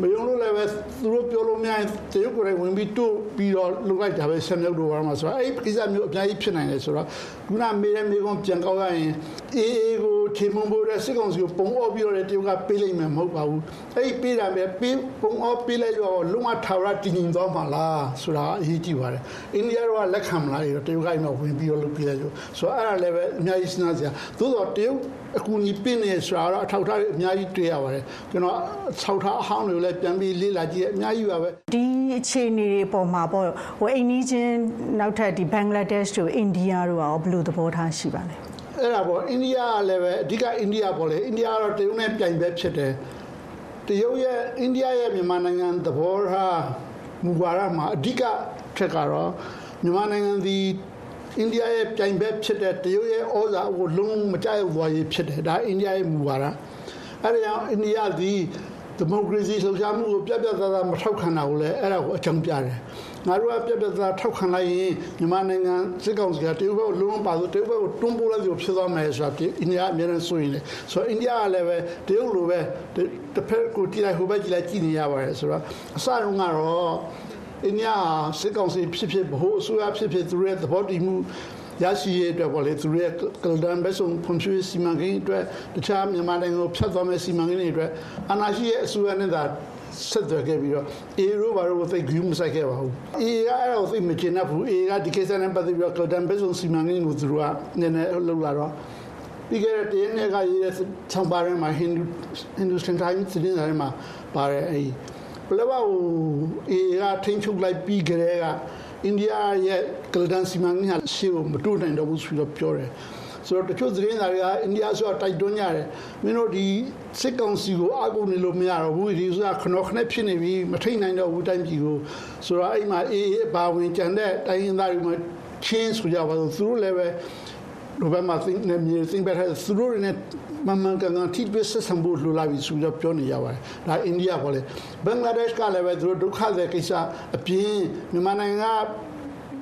မယုံလို့လည်းပဲသူတို့ပြောလို့မရရင်တရုတ်ကိုလည်းဝင်ပြီးတို့ပြီးတော့လုပ်လိုက်တာပဲဆက်မြောက်တော့ဘာမှဆိုတော့အဲ့ဒီကိစ္စမျိုးအများကြီးဖြစ်နိုင်တယ်ဆိုတော့ခုနမေးတဲ့မေးခွန်းပြန်ကောက်ရရင်အေးအေးကိုထေမုံဖို့တဲ့စစ်ကောင်စီကိုပုံအော့ပြီးတော့တရုတ်ကပေးလိုက်မယ်မဟုတ်ပါဘူးအဲ့ဒီပေးတာပဲပေးပုံအော့ပေးလိုက်တော့လုံးဝထာဝရတည်ငြိမ်သွားမှာလားဆိုတာအရေးကြီးပါတယ်အိန္ဒိယကလက်ခံမလားတရုတ်ကအိမ်မှာဝင်ပြီးတော့လုပ်ပြလိုက်လို့ဆိုတော့အဲ့ဒါလည်းပဲအများကြီးစဉ်းစားစရာသို့တော့တရုတ်အကူအညီပြနေဆိုတာတော့အထောက်အထားအများကြီးတွေ့ရပါတယ်ကျွန်တော်ဆောက်ထားအဟောင်းတွေကိုလည်းပြန်ပြီးလေ့လာကြည့်ရအများကြီးပါပဲဒီအခြေအနေတွေပေါ်မှာပေါ့ဟိုအိန္ဒိချင်းနောက်ထပ်ဒီဘင်္ဂလားဒေ့ရှ်တို့အိန္ဒိယတို့ရောဘယ်လိုသဘောထားရှိပါလဲ အဲ့ဒါပေါ့အိန္ဒိယကလည်းပဲအဓိကအိန္ဒိယပေါ့လေအိန္ဒိယကတော့တရုတ်နဲ့ပြိုင်ပဲဖြစ်တယ်တရုတ်ရဲ့အိန္ဒိယရဲ့မြန်မာနိုင်ငံသဘောထားမူဝါဒမှာအဓိကထက်ကတော့မြန်မာနိုင်ငံဒီအိန္ဒိယရဲ့ပြိုင်ဘက်ဖြစ်တဲ့တရုတ်ရဲ့ဩဇာကိုလုံးမကြိုက်သွားရေးဖြစ်တယ်ဒါအိန္ဒိယရဲ့မူဝါဒအဲ့ဒါကြောင့်အိန္ဒိယဒီဒီမိုကရေစီလှုပ်ရှားမှုကိုပြတ်ပြတ်သားသားမထောက်ခံတာကိုလည်းအဲ့ဒါကိုအကြောင်းပြတယ် ငါတို့ကပြတ်ပြတ်သားထောက်ခံလိုက်ရင်မြန်မာနိုင်ငံစစ်ကောင်စီကတရုတ်ဘက်ကိုလုံးဝပါဆိုတရုတ်ဘက်ကိုတွန်းပို့လိုက်လို့ဖြစ်သွားမယ်ဆိုတာအိန္ဒိယအများနဲ့ဆိုရင်လေဆိုတော့အိန္ဒိယကလည်းပဲတရုတ်လိုပဲတစ်ဖက်ကိုကြည့်လိုက်ဟိုဘက်ကြည့်လိုက်ကြည့်နေရပါတယ်ဆိုတော့အစတုန်းကတော့အိန္ဒိယစစ်ကောင်စီဖြစ်ဖြစ်ဘိုးအစိုးရဖြစ်ဖြစ်သူတို့ရဲ့သဘောတည်မှုရရှိရတဲ့ပေါ်လေသူရဲ့ကလဒန်ဘက်ဆုံးဖွံ့ဖြိုးစီမံကိန်းအတွက်တခြားမြန်မာနိုင်ငံကိုဖျက်သွားမဲ့စီမံကိန်းတွေအတွက်အနာရှိရဲ့အစိုးရနဲ့သာ ဆက်သွယ်ခဲ့ပြီးတော့အေရိုဘာလို့သိဂူးမဆိုင်ခဲ့ပါဘူးအေကအဲ့ဒါကိုသိမကျင်တတ်ဘူးအေကဒီကိစ္စနဲ့ပတ်သက်ပြီးတော့ကလဒန်ဘက်ဆုံးစီမံကိန်းကိုသူတို့ကနည်းနည်းလှုပ်လာတော့ပြီးခဲ့တဲ့တရက်နဲ့ကရေးတဲ့ချောင်းပါရဲမှာဟိန္ဒူဟိန္ဒူစတန်တိုင်းသတင်းစာထဲမှာပါတယ်အဲ့ဘလဘကိုအေကထိန်းချုပ်လိုက်ပြီးကြတဲ့ကအိန္ဒိယရဲ့ကလဒန်စီမံကိန်းဟာရှေ့ကိုမတိုးနိုင်တော့ဘူးဆိုတော့ပြောတယ် ဆိုတော့တချို့သတင်းစာတွေကအိန္ဒိယဆိုတော့တိုက်တွန်းကြတယ်မင်းတို့ဒီစစ်ကောင်စီကိုအကူနေလို့မရတော့ဘူးဒီဆိုတာခဏခဏဖြစ်နေပြီမထိန်နိုင်တော့ဘူးတိုင်းပြည်ကိုဆိုတော့အဲ့မှာအေးအေးဘာဝင်ကြံတဲ့တိုင်းရင်းသားတွေမှာချင်းဆိုကြပါတော့သူတို့လည်းပဲလိုဘက်မှာသိနေမြေသိဘက်ထဲသူတို့နဲ့မမှန်ကန်ကန်ထိတွေ့ဆက်ဆံဖို့လိုလာပြီဆိုတော့ပြောနေရပါတယ်ဒါအိန္ဒိယပေါ့လေဘင်္ဂလားဒေ့ရှ်ကလည်းပဲသူတို့ဒုက္ခသည်ကိစ္စအပြင်မြန်မာနိုင်ငံက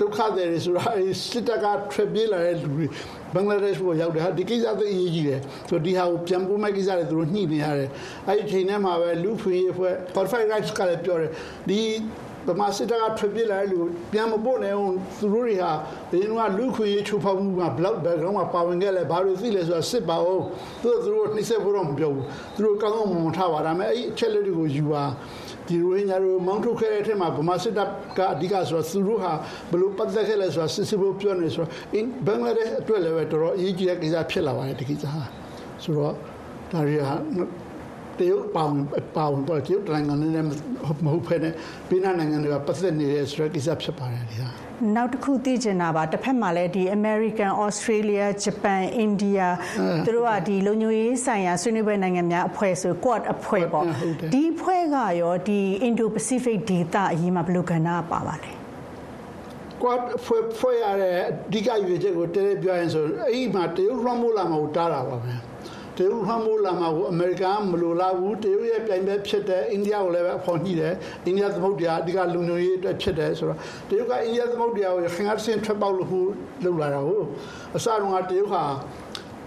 ဒုက္ခသည်တွေဆိုတာအဲစစ်တပ်ကထွက်ပြေးလာတဲ့လူတွေဘင်္ဂလားဒေ့ရှ်ကိုရောက်တယ်ဟာဒီကိစ္စသိအရေးကြီးတယ်ဆိုဒီဟာကိုပြန်ပို့မဲ့ကိစ္စတွေသူတို့ညှိနေရတယ်အဲဒီချိန်ထဲမှာပဲလူဖွေးဖွဲ့ Perfect Rights ကလည်းပြောတယ်ဒီဗမာစစ်တပ်ကထွက်ပြေးလာတဲ့လူပြန်မပို့နိုင်အောင်သူတို့တွေဟာဘယ်တော့လူခွေရေးချိုးဖောက်မှုက block background မှာပါဝင်ခဲ့လဲဘာလို့သိလဲဆိုတာစစ်ပါအောင်သူတို့သူတို့နှိစက်ဖို့တော့မပြောဘူးသူတို့ကောင်းကောင်းမွန်မွန်ထားပါဒါပေမဲ့အဲ့အချက်လက်တွေကိုယူပါ ဒီရိုဟင်ဂျာတို့မောင်းထုတ်ခဲ့တဲ့အထက်မှာဗမာစစ်တပ်ကအဓိကဆိုတော့သူတို့ဟာဘယ်လိုပတ်သက်ခဲ့လဲဆိုတာစစ်စစ်ဖို့ပြောနေဆိုတော့ဘင်္ဂလားဒေ့ရှ်အတွက်လည်းပဲတော်တော်အရေးကြီးတဲ့ကိစ္စဖြစ်လာပါတယ်ဒီကိစ္စဟာဆိုတော့ဒါရီဟာတရုတ်ပါဝင်ပါဝင်ပေါ်တရုတ်နိုင်ငံနဲ့မဟုတ်ဖ ೇನೆ ပြည်나နိုင်ငံတွေကပတ်သက်နေတဲ့ဆိုတဲ့ကိစ္စဖြစ်ပါတယ်ဒီဟာ နောက်တစ်ခုသိချင်တာပါတစ်ဖက်မှာလည်းဒီ American Australia Japan India သူတို့ကဒီလုံခြုံရေးဆိုင်ရာဆွေးနွေးပွဲနိုင်ငံများအဖွဲ့ဆို Quad အဖွဲ့ပေါ့ဒီအဖွဲ့ကရောဒီ Indo-Pacific ဒေသအရေးမှာဘယ်လိုကဏ္ဍပါပါလဲ quad ဖွဲ့ဖွဲ့ရတဲ့အဓိကရွေချက်ကိုတဲတဲပြောရင်ဆိုအဲ့ဒီမှာတရုတ်လွှမ်းမိုးလာမှာကိုတားတာပါပဲ တရုတ်လွှမ်းမိုးလာမှာကိုအမေရိကန်မလိုလားဘူးတရုတ်ရဲ့ပြိုင်ဘက်ဖြစ်တဲ့အိန္ဒိယကိုလည်းပဲအဖော်ညှိတယ်အိန္ဒိယသမုဒ္ဒရာအဓိကလူမျိုးရေးအတွက်ဖြစ်တယ်ဆိုတော့တရုတ်ကအိန္ဒိယသမုဒ္ဒရာကိုခင်ဗျားတစ်ဆင့်ထွက်ပေါက်လို့လုပ်လာတာကိုအစတုန်းကတရုတ်ဟာ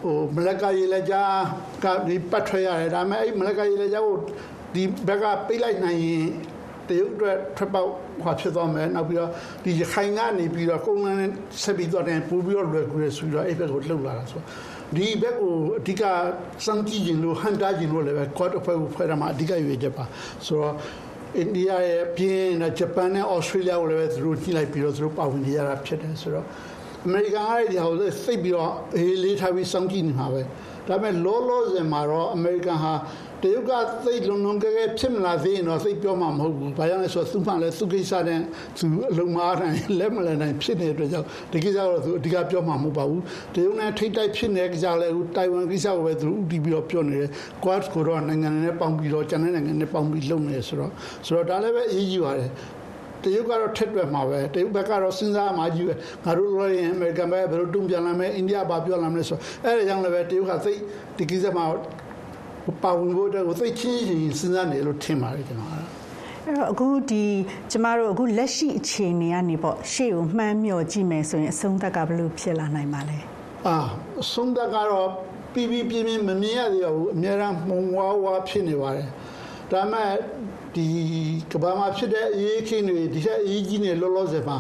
ဟိုမလကရေလက်ကြားကဒီပတ်ထွက်ရတယ်ဒါပေမဲ့အဲ့မလကရေလက်ကြားကိုဒီဘက်ကပိတ်လိုက်နိုင်ရင်တရုတ်အတွက်ထွက်ပေါက်ဟောဖြစ်သွားမယ်နောက်ပြီးတော့ဒီရခိုင်ကနေပြီးတော့ကုန်းလန်းနဲ့ဆက်ပြီးတော့တင်ပို့ပြီးတော့လွယ်ကူရဆိုပြီးတော့အဲ့ဘက်ကိုလှုပ်လာတာဆို ဒီဘက်ကိုအဓိကစံကြည့်ခြင်းလို့ဟန်တာခြင်းလို့လည်းပဲ quad အဖွဲ့ကိုဖွဲ့ရမှာအဓိကရွေးချက်ပါဆိုတော့အိန္ဒိယရဲ့ပြင်နဲ့ဂျပန်နဲ့ဩစတြေးလျကိုလည်းပဲသူတို့ကြည့်လိုက်ပြီးတော့သူတို့ပါဝင်နေရတာဖြစ်တယ်ဆိုတော့အမေရိကန်ကလည်းဒီဟာကိုသိပြီးတော့အေးလေးထားပြီးစောင့်ကြည့်နေမှာပဲဒါပေမဲ့လောလောဆယ်မှာတော့အမေရိကန်ဟာ တရုတ်ကသိလုံလုံကဲကဲဖြစ်မလာသေးရင်တော့သိပြောမှာမဟုတ်ဘူး။ဘာကြောင့်လဲဆိုတော့သူ့မှလည်းသူ့ကိစ္စနဲ့သူအလုံးမအားနိုင်လက်မလည်နိုင်ဖြစ်နေတဲ့အတွက်ကြောင့်ဒီကိစ္စကတော့သူအဓိကပြောမှာမဟုတ်ပါဘူး။တရုတ်နဲ့ထိတ်တိုက်ဖြစ်နေတဲ့ကိစ္စလည်းအခုတိုင်ဝမ်ကိစ္စကိုပဲသူဥတီပြီးတော့ပြောနေတယ်။ Quad ကိုတော့နိုင်ငံနဲ့ပေါင်းပြီးတော့ကျန်တဲ့နိုင်ငံနဲ့ပေါင်းပြီးလုပ်နေတယ်ဆိုတော့ဆိုတော့ဒါလည်းပဲအရေးကြီးပါတယ်။တရုတ်ကတော့ထက်တွက်မှာပဲတရုတ်ဘက်ကတော့စဉ်းစားမှကြီးပဲငါတို့လို့ရင်အမေရိကန်ဘက်ဘယ်လိုတုံ့ပြန်လာမလဲအိန္ဒိယဘာပြောလာမလဲဆိုအဲ့ဒါကြောင့်လည်းပဲတရုတ်ကသိဒီကိစ္စမှာ ပါဝင်ဖို့အတွက်ကိုသိချင်းချင်းစဉ်းစားနေလို့ထင်ပါတယ်ကျွန်တော်အဲ့တော့အခုဒီကျမတို့အခုလက်ရှိအခြေအနေကနေပေါ့ရှေ့ကိုမှန်းမျှော်ကြည့်မယ်ဆိုရင်အဆုံးသက်ကဘယ်လိုဖြစ်လာနိုင်ပါလဲအာအဆုံးသက်ကတော့ပြီးပြီးပြင်းပြင်းမမြင်ရသေးဘူးအများအားမှုံဝါဝါဖြစ်နေပါတယ်ဒါပေမဲ့ဒီကဘာမှာဖြစ်တဲ့အရေးခင်းတွေဒီချက်အရေးကြီးနေလောလောဆယ်မှာ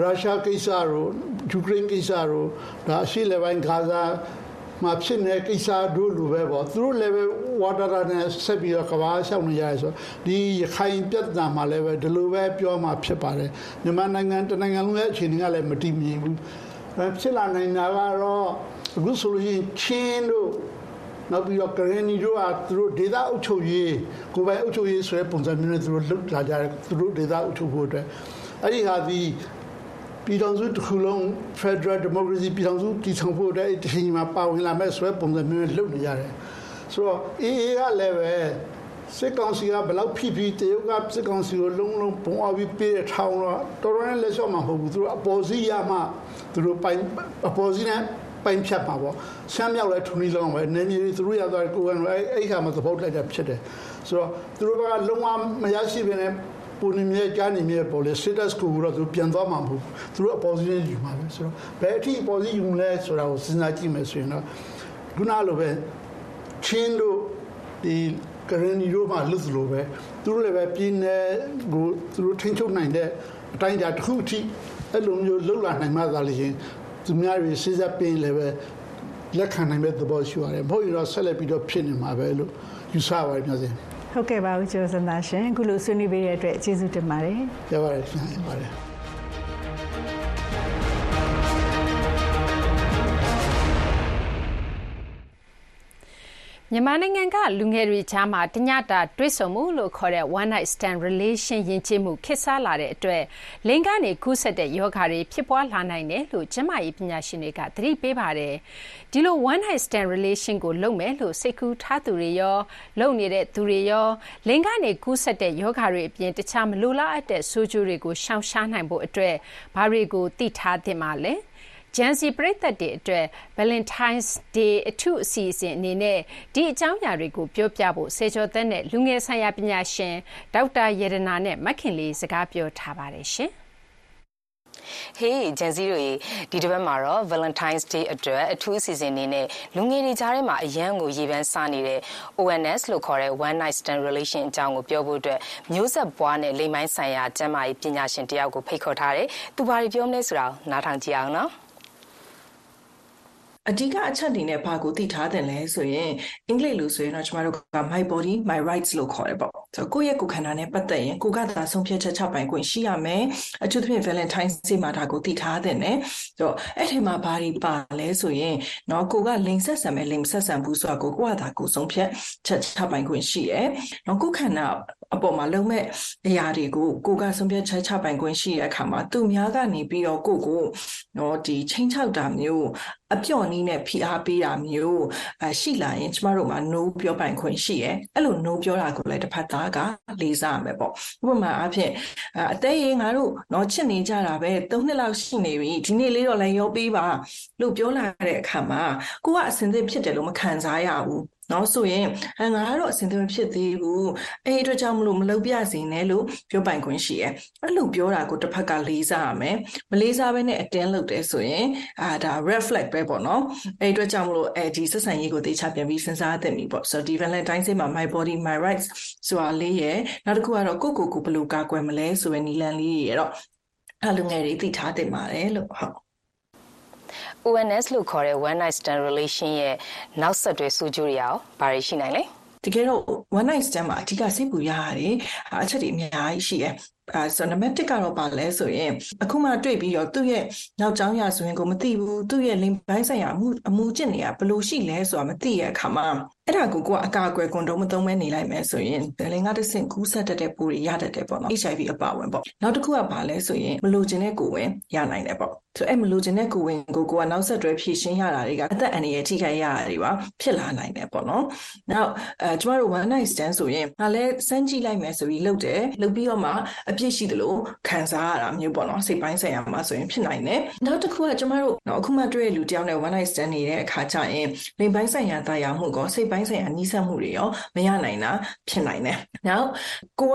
ရုရှားကိစ္စတို့ယူကရိန်းကိစ္စတို့ဒါအရှိလေပိုင်းဂါဇာ မှာဖြစ်နေတဲ့ကိစ္စတို့လိုပဲပေါ့သူတို့လည်းပဲဝါတာတာနဲ့ဆက်ပြီးတော့ကဘာရှောက်နေရတယ်ဆိုဒီရခိုင်ပြဿနာမှာလည်းပဲဒီလိုပဲပြောမှဖြစ်ပါတယ်မြန်မာနိုင်ငံတနိုင်ငံလုံးရဲ့အခြေအနေကလည်းမတည်မြဲဘူးဖြစ်လာနိုင်တာကတော့အခုဆိုလို့ရှိရင်ချင်းတို့နောက်ပြီးတော့ကရင်နီတို့ကသူတို့ဒေသအုပ်ချုပ်ရေးကိုယ်ပိုင်အုပ်ချုပ်ရေးဆိုတဲ့ပုံစံမျိုးနဲ့သူတို့လှုပ်လာကြတယ်သူတို့ဒေသအုပ်ချုပ်ဖို့အတွက်အဲ့ဒီဟာဒီ ပြည်ထောင်စုတစ်ခုလုံး Federal Democracy ပြည်ထောင်စုတည်ထောင်ဖို့အတွက်ဒီချိန်မှာပါဝင်လာမဲ့ဆိုတဲ့ပုံစံမျိုးနဲ့လုပ်နေရတယ်ဆိုတော့အေးအေးကလည်းပဲစစ်ကောင်စီကဘယ်လောက်ဖိဖိတရုတ်ကစစ်ကောင်စီကိုလုံးလုံးပုံအောင်ပြီးပေးတဲ့ထောင်တော့တော်တော်နဲ့လက်လျှော့မှာမဟုတ်ဘူးသူတို့အပေါ်စီးရမှသူတို့ပိုင်အပေါ်စီးနဲ့ပိုင်ဖြတ်ပါပေါ့ရှမ်းမြောက်လည်းထုံနီလုံးပဲနေမြေသူတို့ရသွားကိုယ်ကအဲ့အဲ့ခါမှာသဘောလိုက်တာဖြစ်တယ်ဆိုတော့သူတို့ကလုံးဝမရရှိဘဲနဲ့ ပူနေမြဲကြားနေမြဲပေါ်လေ status ကိုတော့သူပြန်သွားမှာမဟုတ်သူတို့ opposition ယူမှာပဲဆိုတော့ဘယ်အထိ opposition ယူလဲဆိုတာကိုစဉ်းစားကြည့်မယ်ဆိုရင်တော့ခုနလိုပဲချင်းတို့ဒီကရနီတို့မှလွတ်လို့ပဲသူတို့လည်းပဲပြည်နယ်ကိုသူတို့ထိန်းချုပ်နိုင်တဲ့အတိုင်းအတာတစ်ခုအထိအဲ့လိုမျိုးလှုပ်လာနိုင်မှသာလေရှင်သူများတွေစဉ်းစားပြင်းလည်းပဲလက်ခံနိုင်မဲ့သဘောရှိရတယ်မဟုတ်ရင်တော့ဆက်လက်ပြီးတော့ဖြစ်နေမှာပဲလို့ယူဆပါတယ်ပြောစင် ဟုတ်ကဲ့ပါဦးကျော်စံသာရှင်အခုလိုဆွေးနွေးပေးတဲ့အတွက်ကျေးဇူးတင်ပါတယ်ရပါတယ်ရှင်ပါတယ် မြန်မာနိုင်ငံက လူငယ်တွေကြားမှာ တညတာ တွေ့ဆုံမှုလို့ခေါ်တဲ့ one night stand relation ယဉ်ကျေးမှု ခေတ်စားလာတဲ့အတွက် လိင်ကနေကူးစက်တဲ့ယောဂါတွေ ဖြစ်ပွားလာနိုင်တယ်လို့ ကျန်းမာရေးပညာရှင်တွေက သတိပေးပါတယ်။ဒီလို one night stand relation ကို လုပ်မယ်လို့ စိတ်ကူးထားသူတွေရော လုပ်နေတဲ့သူတွေရော လိင်ကနေကူးစက်တဲ့ယောဂါတွေအပြင် တခြား မလိုလားအပ်တဲ့ ဆိုးကျိုးတွေကို ရှောင်ရှားနိုင်ဖို့အတွက် ဘာတွေကို သိထားသင့်ပါလဲ။ ဂျန်စီပရိသတ်တွေအတွက် Valentine's Day အထူးအစီအစဉ်အနေနဲ့ဒီအကြောင်းအရာတွေကိုပြောပြဖို့စေကျော်သက်နဲ့လူငယ်ဆိုင်ရာပညာရှင်ဒေါက်တာရတနာနဲ့မခင်လေးစကားပြောထားပါတယ်ရှင်။ Hey ဂျန်စီတို့ရေဒီတစ်ပတ်မှာတော့ Valentine's Day အတွက်အထူးအစီအစဉ်နေနဲ့လူငယ်တွေကြားထဲမှာအရန်ကိုရေပန်းစားနေတဲ့ ONS လို့ခေါ်တဲ့ One Night Stand Relation အကြောင်းကိုပြောဖို့အတွက်မျိုးဆက်ပွားနဲ့လိမ်မိုင်းဆိုင်ရာကျမ်းမာရေးပညာရှင်တယောက်ကိုဖိတ်ခေါ်ထားတယ်။သူဘာတွေပြောမလဲဆိုတာနားထောင်ကြည့်အောင်နော်။ အဓိကအချက်အနေနဲ့ဘာကိုသိထားတယ်လဲဆိုရင်အင်္ဂလိပ်လိုဆိုရင်တော့ကျမတို့က my body my rights လို့ခေါ်တယ်ပေါ့ဆိုတော့ကိုယ့်ရဲ့ကိုယ်ခန္ဓာနဲ့ပတ်သက်ရင်ကိုကသာဆုံးဖြတ်ချက်ချပိုင်ခွင့်ရှိရမယ်အထူးသဖြင့် Valentine Day မှာဒါကိုသိထားတယ်နဲ့ဆိုတော့အဲ့ဒီမှာဘာတွေပါလဲဆိုရင်เนาะကိုကလိန်ဆက်ဆံမယ်လိန်ဆက်ဆံဘူးဆိုတာကိုကိုကသာကိုဆုံးဖြတ်ချက်ချပိုင်ခွင့်ရှိရယ်เนาะကိုယ်ခန္ဓာ အပေါ်မှာလုံးမဲ့အရာတွေကိုကိုကဆုံးဖြတ်ချက်ချပိုင်ခွင့်ရှိတဲ့အခါမှာသူများကနေပြီးတော့ကိုကိုနော်ဒီချင်းချောက်တာမျိုးအပြော့နည်းနဲ့ဖိအားပေးတာမျိုးအရှိလာရင်ကျမတို့မှာ no ပြောပိုင်ခွင့်ရှိရဲအဲ့လို no ပြောတာကိုလည်းတစ်ဖက်သားကလေးစားရမယ်ပေါ့ဥပမာအဖြစ်အသေးရင်ငါတို့တော့ချစ်နေကြတာပဲ၃နှစ်လောက်ရှိနေပြီဒီနေ့လေးတော့လည်းရောပေးပါလို့ပြောလာတဲ့အခါမှာကိုကအစင်သစ်ဖြစ်တယ်လို့မခံစားရဘူး နော်ဆိုရင်ငါကတော့အဆင်သင့်မဖြစ်သေးဘူးအဲ့ဒီအတွက်ကြောင့်မလို့မလုပ်ပြစေနဲ့လို့ပြောပိုင်ခွင့်ရှိရဲ့အဲ့လိုပြောတာကိုတစ်ဖက်ကလေးစားရမယ်မလေးစားဘဲနဲ့အတင်းလုပ်တယ်ဆိုရင်အာဒါ reflect ပဲပေါ့နော်အဲ့ဒီအတွက်ကြောင့်မလို့အဲဒီဆက်ဆံရေးကိုတေချာပြန်ပြီးစဉ်းစားသင့်ပြီပေါ့ဆိုတော့ဒီ Valentine စိတ်မှာ my body my rights ဆိုတာလေးရဲ့နောက်တစ်ခုကတော့ကိုယ့်ကိုယ်ကိုဘယ်လိုကာကွယ်မလဲဆိုရယ်နီလန်လေးရဲ့တော့အလူငယ်တွေသိထားတင်ပါတယ်လို့ဟုတ် ONS လို့ခေါ်တဲ့ one night stand relation ရဲ့နောက်ဆက်တွဲဆိုးကျိုးတွေရောဘာတွေရှိနိုင်လဲတကယ်တော့ one night stand မှာအဓိကစိတ်ပူရရတယ်အချက်တွေအများကြီးရှိတယ်အဲဆိုနံပါတ်1ကတော့ပါလဲဆိုရင်အခုမှတွေ့ပြီးတော့သူ့ရဲ့နောက်ကျောင်းရဆိုရင်ကိုမသိဘူးသူ့ရဲ့လိမ်ပိုင်းဆိုင်ရာအမှုအမှုကျင့်နေတာဘယ်လိုရှိလဲဆိုတာမသိရအခါမှာအဲ့ဒါကိုကိုကအကာအကွယ်ကွန်ဒုံမသုံးမဲနေလိုက်မယ်ဆိုရင်ဒလင်ကတဆင့်ကူးဆက်တတ်တဲ့ပိုးတွေရတတ်တယ်ပေါ့နော် HIV အပါဝင်ပေါ့နောက်တစ်ခုကပါလဲဆိုရင်မလိုချင်တဲ့ကိုယ်ဝင်ရနိုင်တယ်ပေါ့ဆိုအဲ့မလိုချင်တဲ့ကိုယ်ဝင်ကိုကိုကနောက်ဆက်တွဲဖြည့်ရှင်းရတာတွေကအသက်အန္တရာယ်ထိခိုက်ရတာတွေပါဖြစ်လာနိုင်တယ်ပေါ့နော်နောက်အဲကျမတို့ one night stand ဆိုရင်ငါလဲစမ်းကြည့်လိုက်မယ်ဆိုပြီးလုပ်တယ်လုပ်ပြီးတော့မှအပြစ်ရှိသလိုခံစားရတာမျိုးပေါ့နော်စိတ်ပိုင်းဆိုင်ရာမှာဆိုရင်ဖြစ်နိုင်တယ်နောက်တစ်ခုကကျမတို့နော်အခုမှတွေ့ရလူတယောက်နဲ့ one night stand နေတဲ့အခါကျရင်လိမ်ပိုင်းဆိုင်ရာတာယာမှုကောစိတ်ပိုင်းဆိုင်ရာနှီးစပ်မှုတွေရောမရနိုင်တာဖြစ်နိုင်တယ်နောက်ကိုက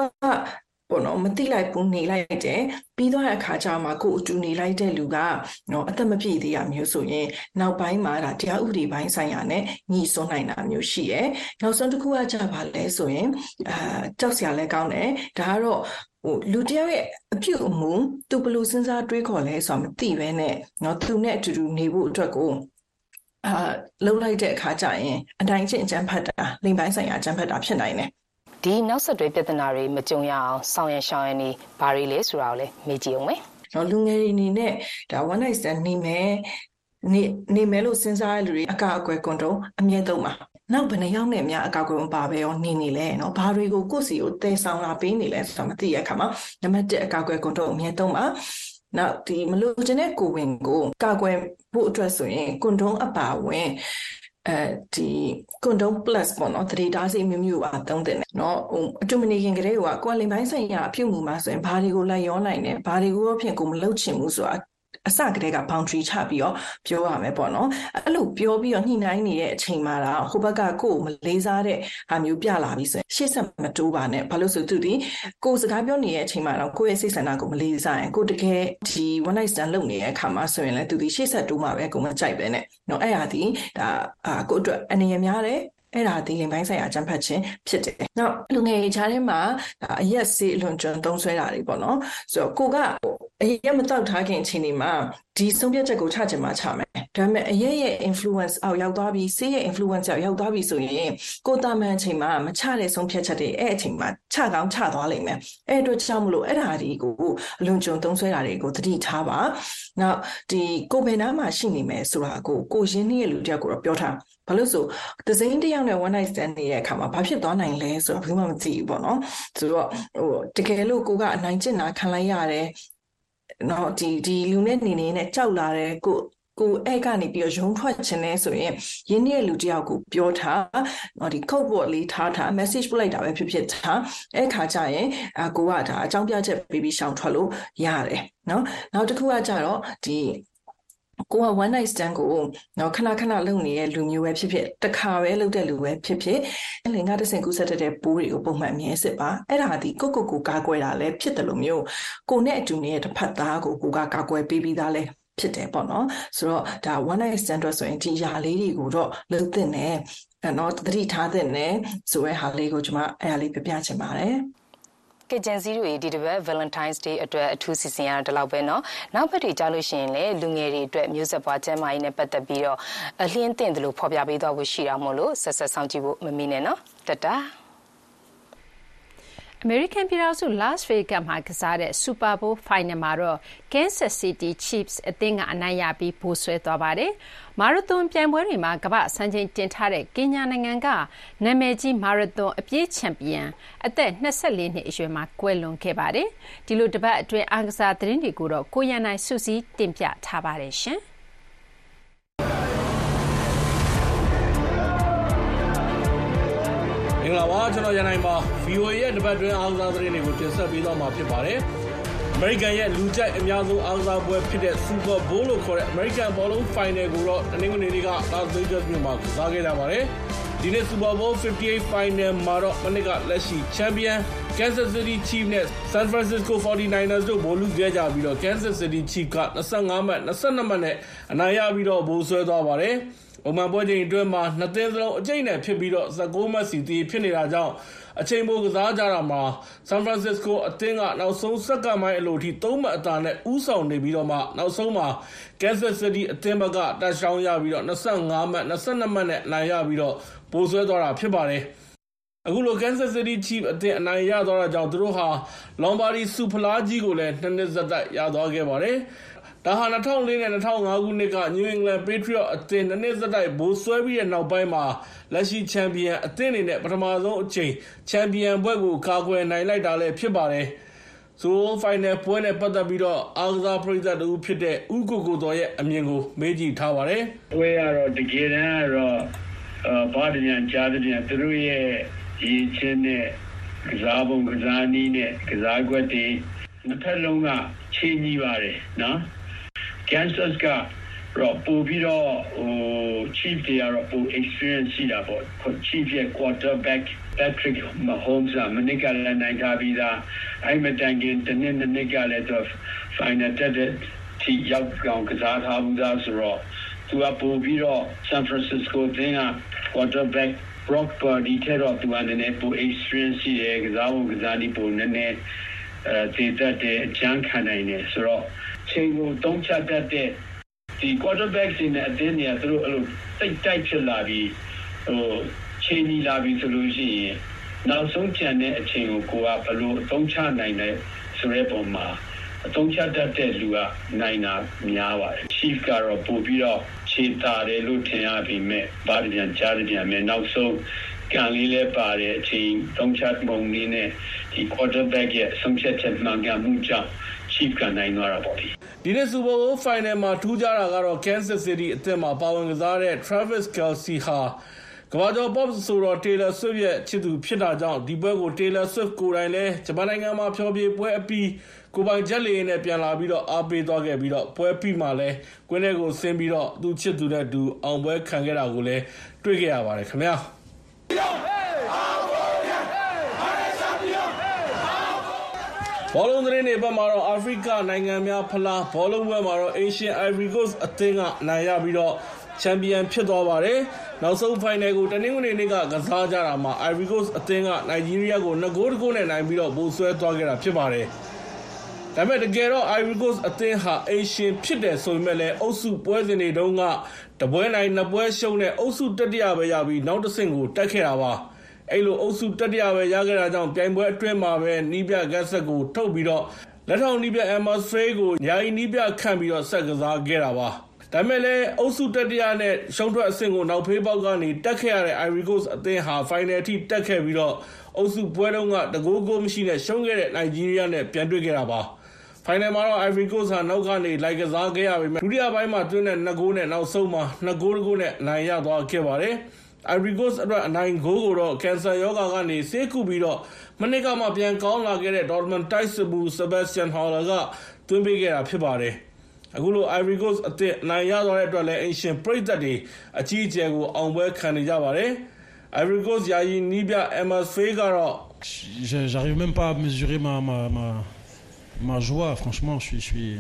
ပေါ့နော်မတိလိုက်ဘူးနေလိုက်တယ်ပြီးတော့အခါကျမှကိုအတူနေလိုက်တဲ့လူကနော်အသက်မပြည့်သေးရမျိုးဆိုရင်နောက်ပိုင်းမှာဒါတရားဥပဒေပိုင်းဆိုင်ရာနဲ့ညီစွန်းနိုင်တာမျိုးရှိရယ်နောက်ဆုံးတစ်ခုကကြပါလဲဆိုရင်အာကြောက်စရာလည်းကောင်းတယ်ဒါကတော့ဟိုလူတယောက်ရဲ့အပြုအမူသူဘယ်လိုစဉ်းစားတွေးခေါ်လဲဆိုတာမသိဘဲနဲ့နော်သူနဲ့အတူတူနေဖို့အတွက်ကို အာလှုပ်လိုက်တဲ့အခါကျရင်အတိုင်းချင်းအကျန်းဖတ်တာလိမ်ပိုင်းဆိုင်ရာအကျန်းဖတ်တာဖြစ်နိုင်တယ်ဒီနောက်ဆက်တွဲပြဿနာတွေမကြုံရအောင်ဆောင်ရရှောင်ရနေဘာတွေလဲဆိုတာကိုလည်းမေးကြည့်အောင်မယ်။နော်လူငယ်တွေအနေနဲ့ဒါ one night stand နေမယ်နေနေမယ်လို့စဉ်းစားရလူတွေအကာအကွယ်ကွန်တုံးအမြဲသုံးပါနောက်ဘယ်နှယောက်နဲ့များအကောက်ကွယ်မပါပဲရောနေနေလဲเนาะဘာတွေကိုကိုယ့်စီကိုတည်ဆောင်လာပေးနေလဲဆိုတာမသိရခါမှာနံပါတ်1အကောက်ကွယ်ကွန်တုံးအမြဲသုံးပါနောက်ဒီမလို့ချင်တဲ့ကိုဝင်ကိုကာကွယ် ဖို့အတွက်ဆိုရင်ကွန်တုံးအပါဝင်အဲဒီကွန်ဒုံ plus ပေါ့နော်တတိတားစီမျိုးမျိုးပါသုံးတယ်နော်ဟိုအတူမနေခင်ကလေးကကွာလင်ပိုင်းဆိုင်ရာအပြုတ်မှုမှာဆိုရင်ဘာတွေကိုလိုက်ရောနိုင်တယ်ဘာတွေကိုဖြင့်ကိုမလှုပ်ချင်ဘူးဆိုတာ အစကတည်းက boundary ချပြီးတော့ပြောရမယ်ပေါ့နော်အဲ့လိုပြောပြီးတော့ညှိနှိုင်းနေတဲ့အချိန်မှာတော့ဟိုဘက်ကကိုယ်မလေးစားတဲ့ဟာမျိုးပြလာပြီဆိုရင်ရှေ့ဆက်မတိုးပါနဲ့ဘာလို့ဆိုသူဒီကိုယ်စကားပြောနေတဲ့အချိန်မှာတော့ကိုယ့်ရဲ့စိတ်ဆန္ဒကိုမလေးစားရင်ကိုယ်တကယ်ဒီ one night stand လုပ်နေတဲ့အခါမှာဆိုရင်လည်းသူဒီရှေ့ဆက်တိုးမှာပဲကိုယ်မကြိုက်ပဲနဲ့နော်အဲ့ဟာဒီဒါအာကိုယ့်အတွက်အနေရများတယ်အဲ့ဒါဒီလိမ်ပိုင်းဆိုင်ရာကြံဖတ်ခြင်းဖြစ်တယ်။နောက်လူငယ်ခြားထဲမှာအရက်စေးအလွန်ကျွန်းသုံးဆွဲတာတွေပေါ့နော်။ဆိုတော့ကိုက အရက်မတောက်ထားခင်အချိန်ဒီမှာဒီဆုံးဖြတ်ချက်ကိုချချင်မှချမယ်။ဒါပေမဲ့အရက်ရဲ့ influence အောက်ရောက်သွားပြီးစေးရဲ့ influence အောက်ရောက်သွားပြီးဆိုရင်ကိုတာမန်အချိန်မှာမချတဲ့ဆုံးဖြတ်ချက်တွေအဲ့အချိန်မှာချကောင်းချသွားလိမ့်မယ်။အဲ့အတွက်ကြောင့်မလို့အဲ့ဒါတွေကိုအလွန်ကျွန်းသုံးဆွဲတာတွေကိုသတိထားပါ။နောက်ဒီကိုဘယ်နားမှာရှိနေမယ်ဆိုတာကိုကိုရင်းနှီးရဲ့လူတယောက်ကိုတော့ပြောထားဘာလို့ဆိုဒဇိန်တယောက်နဲ့ one night stand နေတဲ့အခါမှာဘာဖြစ်သွားနိုင်လဲဆိုတော့ဘယ်မှမသိဘူးပေါ့နော်ဆိုတော့ဟိုတကယ်လို့ကိုကအနိုင်ကျင့်တာခံလိုက်ရတယ် နော်ဒီဒီလူနဲ့နေနေနဲ့ကြောက်လာတယ်ကိုကိုအဲ့ကနေပြီးတော့ရုံထွက်ခြင်းလဲဆိုရင်ရင်းနှီးတဲ့လူတယောက်ကိုပြောထားတော့ဒီ code word လေးထားထား message ပို့လိုက်တာပဲဖြစ်ဖြစ်ထားအဲ့ခါကျရင်အကိုကဒါအကြောင်းပြချက်ပေးပြီးရှောင်ထွက်လို့ရတယ်နော်နောက်တစ်ခုကကြတော့ဒီ ကိုက one night stand ကိုနော်ခဏခဏလုပ်နေတဲ့လူမျိုးပဲဖြစ်ဖြစ်တစ်ခါပဲလုပ်တဲ့လူပဲဖြစ်ဖြစ်လင်္ကာတဆင်ကူးဆက်တဲ့ပိုးတွေကိုပုံမှန်မြဲစစ်ပါအဲ့ဒါဒီကိုကိုကိုကာကွယ်တာလည်းဖြစ်တယ်လို့မျိုးကိုနဲ့အတူနေတဲ့တစ်ဖက်သားကိုကိုကကာကွယ်ပေးပြီးသားလဲဖြစ်တယ်ပေါ့နော်ဆိုတော့ဒါ one night stand ဆိုရင်ဒီຢာလေးတွေကိုတော့လုပ်သင့်တယ်အဲ့တော့သတိထားသင့်တယ်ဆိုရဲဟာလေးကိုကျွန်မအဲ့ဒါလေးပြပြချင်ပါတယ် ကဂျန်စီတွေဒီတစ်ပတ် Valentine's Day အတွက်အထူးစီစဉ်ရတာဒီလောက်ပဲเนาะနောက်ပတ်တွေကြားလို့ရှိရင်လည်းလူငယ်တွေအတွက်မျိုးဆက်ပွားကျန်းမာရေးနဲ့ပတ်သက်ပြီးတော့အလင်းသင့်တယ်လို့ဖော်ပြပေးသွားဖို့ရှိတာမို့လို့ဆက်ဆက်ဆောင်ကြည့်ဖို့မမီနဲ့เนาะတတ အမေရိကန်ပြည်ထောင်စု Las Vegas မှာကစားတဲ့ Super Bowl Final မှာတော့ Kansas City Chiefs အသင်းကအနိုင်ရပြီး ဗိုလ်စွဲသွားပါတယ်။မာရသွန်ပြိုင်ပွဲတွေမှာ ကမ္ဘာ့စံချိန်တင်ထားတဲ့ ကင်ညာနိုင်ငံက နာမည်ကြီး မာရသွန်အပြေးချန်ပီယံ အသက် ၂၄ နှစ်အရွယ်မှာ ကွယ်လွန်ခဲ့ပါတယ်။ဒီလို တပတ်အတွင်း အားကစားသတင်းတွေကိုတော့ ကိုရန်နိုင်စုစည်းတင်ပြထားပါတယ်။ င်္ဂလာပါကျွန်တော်ရန်နိုင်ပါ VOA ရဲ့တပတ်တွင်းအားကစားသတင်းတွေကိုတင်ဆက်ပေးသွားမှာဖြစ်ပါတယ်အမေရိကန်ရဲ့လူကြိုက်အများဆုံးအားကစားပွဲဖြစ်တဲ့ Super Bowl လို့ခေါ်တဲ့အမေရိကန်ဘောလုံး Final ကိုတော့တနင်္ဂနွေနေ့က Las Vegas မြို့မှာကစားခဲ့ကြပါတယ်။ဒီနေ့ Super Bowl 58 Final မှာတော့မနစ်ကလက်ရှိ Champion Kansas City Chiefs နဲ့ San Francisco 49ers တို့ဗိုလ်လုခဲ့ကြပြီးတော့ Kansas City Chiefs က25မှတ်22မှတ်နဲ့အနိုင်ရပြီးတော့ဗိုလ်ဆွဲသွားပါတယ်။ ပုံမှန်ပွဲချိန်အတွင်းမှာ နှစ်သင်းစလုံးအကျိတ်နဲ့ဖြစ်ပြီးတော့19မှတ်စီတည်ဖြစ်နေတာကြောင့် အချိန်ပိုကစားကြတာမှာ San Francisco အသင်းက နောက်ဆုံး စက္ကန့်ပိုင်းအလိုထိ3မှတ်အသာနဲ့ ဦးဆောင်နေပြီးတော့မှ နောက်ဆုံးမှာ Kansas City အသင်းဘက်က တက်ရှောင်းရပြီးတော့25မှတ်22မှတ်နဲ့နိုင်ရပြီးတော့ပိုဆွဲသွားတာဖြစ်ပါတယ်။အခုလို Kansas City Chiefs အသင်းအနိုင်ရသွားတာကြောင့် သူတို့ဟာ Lombardi ဆုဖလားကြီးကိုလည်းနှစ်နှစ်ဆက်တိုက် ရသွားခဲ့ပါတယ်။ ဒါဟာ2004နဲ့2005 ခုနှစ်က New England Patriots အသင်းနှစ်နှစ်ဆက်တိုက်ဘိုးဆွဲပြီးတဲ့နောက်ပိုင်းမှာ လက်ရှိချန်ပီယံအသင်းအနေနဲ့ ပထမဆုံးအချိန်ချန်ပီယံဘွဲ့ကို ကာကွယ်နိုင်လိုက်တာလည်း ဖြစ်ပါတယ်။ Super Final ပွဲနဲ့ ပတ်သက်ပြီးတော့အားကစားပရိသတ်တူဖြစ်တဲ့ဥကိုကိုတော်ရဲ့ အမြင်ကို မေးကြည့်ထားပါတယ်။ပွဲကတော့ တကယ်တမ်းကတော့ဘာတညာကြားတဲ့ညာသူတို့ရဲ့ရည်ချင်းနဲ့ ကစားပုံကစားနည်းနဲ့ ကစားကွက်တွေ နှစ်ဖက်လုံးက ချင်းကြီးပါတယ် နော်။ Kansas ကတော့ပို့ပြီးတော့ဟို chief တွေကတော့ပို experience ရှိတာပေါ့ chief ရဲ့ quarterback Patrick Mahomes ကမနစ်ကလည်းနိုင်ထားပြီးသားအဲ့မတိုင်ခင်တနည်းနည်းကလည်းသူ final တက်တဲ့ထိရောက်အောင်ကစားထားဘူးသားဆိုတော့သူကပို့ပြီးတော့ San Francisco သင်းက quarterback Brock Purdy ထဲတော့သူကနည်းနည်းပို experience ရှိတယ်ကစားဖို့ကစားနည်းပိုနည်းနည်းအဲတည်တတ်တဲ့အချမ်းခံနိုင်တယ်ဆိုတော့ ချိန်ကိုတုံးချတတ်တဲ့ဒီ quarterback တွေနဲ့အသင်းတွေကသူတို့အဲ့လိုတိတ်တိုက်ဖြစ်လာပြီးဟိုချိန်ကြီးလာပြီးဆိုလို့ရှိရင်နောက်ဆုံးကြံတဲ့အချိန်ကိုကိုကဘယ်လိုအသုံးချနိုင်လဲဆိုတဲ့ပုံမှာအသုံးချတတ်တဲ့လူကနိုင်တာများပါတယ် chief ကတော့ပို့ပြီးတော့ခြေတာတယ်လို့ထင်ရပြီမဲ့ဘာပြန်ကြားပြန်မဲ့နောက်ဆုံးကံလေးလဲပါတယ်အချိန်သုံးချပုံလေးနဲ့ဒီ quarterback ရဲ့ဆုံးဖြတ်ချက်မှန်ကန်မှုကြောင့် chief ကနိုင်သွားတာပေါ့ဒီဒီနေ့ Super Bowl Final မှာ ထူးခြားတာကတော့ Kansas City အသင်းမှာ ပါဝင်ကစားတဲ့ Travis Kelce ဟာ ကမ္ဘာကျော် pop ဆိုတော့ Taylor Swift ရဲ့ ချစ်သူဖြစ်တာကြောင့် ဒီပွဲကို Taylor Swift ကိုယ်တိုင်လည်း ဂျပန်နိုင်ငံမှာ ဖျော်ဖြေပွဲအပြီး ကိုပိုင်ချက်လေနဲ့ ပြန်လာပြီးတော့အားပေးသွားခဲ့ပြီးတော့ပွဲပြီးမှလည်း ကွင်းထဲကိုဆင်းပြီးတော့သူချစ်သူနဲ့တူ အောင်ပွဲခံခဲ့တာကိုလည်း တွေ့ခဲ့ရပါတယ်ခင်ဗျာ ဘောလုံးသတင်းတွေဘက်မှာတော့အာဖရိကနိုင်ငံများဖလားဘောလုံးပွဲမှာတော့ Asian Ivory Coast အသင်းကနိုင်ရပြီးတော့ချန်ပီယံဖြစ်သွားပါတယ်။နောက်ဆုံးဖိုင်နယ်ကိုတနင်္ဂနွေနေ့ကကစားကြတာမှာ Ivory Coast အသင်းကနိုင်ဂျီးရီးယားကို2ဂိုးတဂိုးနဲ့နိုင်ပြီးတော့ပိုဆွဲသွားခဲ့တာဖြစ်ပါတယ်။ဒါပေမဲ့တကယ်တော့ Ivory Coast အသင်းဟာ Asian ဖြစ်တယ်ဆိုပေမဲ့လည်းအုပ်စုပွဲစဉ်တွေတုန်းကတပွဲနိုင်နှစ်ပွဲရှုံးတဲ့အုပ်စုတတိယပဲရပြီးနောက်တစ်ဆင့်ကိုတက်ခဲ့တာပါ။ အဲ့လိုအုပ်စုတတိယပဲရခဲ့တာကြောင့်ပြိုင်ပွဲအတွင်းမှာပဲနီးပြဂက်ဆက်ကိုထုတ်ပြီးတော့လက်ထောင်နီးပြအမ်မာစရေးကိုညာယီနီးပြခန့်ပြီးတော့ဆက်ကစားခဲ့တာပါဒါမဲ့လည်းအုပ်စုတတိယနဲ့ရှုံးထွက်အဆင့်ကိုနောက်ဖေးပေါက်ကနေတက်ခဲ့ရတဲ့ Ivory Coast အသင်းဟာ final အထိတက်ခဲ့ပြီးတော့အုပ်စုပွဲတုန်းကတကိုးကိုမရှိနဲ့ရှုံးခဲ့တဲ့ Nigeria နဲ့ပြန်တွေ့ခဲ့တာပါဖိုင်နယ်မှာတော့ Ivory Coast ဟာနောက်ကနေလိုက်ကစားခဲ့ရပေမဲ့ဒုတိယပိုင်းမှာတွင်းတဲ့2ဂိုးနဲ့နောက်ဆုံးမှာ2ဂိုးတဂိုးနဲ့နိုင်ရသွားခဲ့ပါတယ်။ Ivory Coast အတွက်အနိုင်ဂိုးကိုတော့ကင်ဆာရောဂါကနေဆေးကုပြီးတော့မနစ်ကမှပြန်ကောင်းလာခဲ့တဲ့ Dortmund တိုက်စစ်မှု Sebastian Haller ကသွင်းပေးခဲ့တာဖြစ်ပါတယ်။အခုလို Ivory Coast အသစ်နိုင်ရသွားတဲ့အတွက်လည်းအင်ရှင်ပရိသတ်တွေအကြီးအကျယ်ကိုအောင်ပွဲခံနေကြပါတယ်။ Ivory Coast ယာယီနီးပြ Emma Faye ကတော့ j'arrive même pas à mesurer ma ma ma ma joie franchement je suis je suis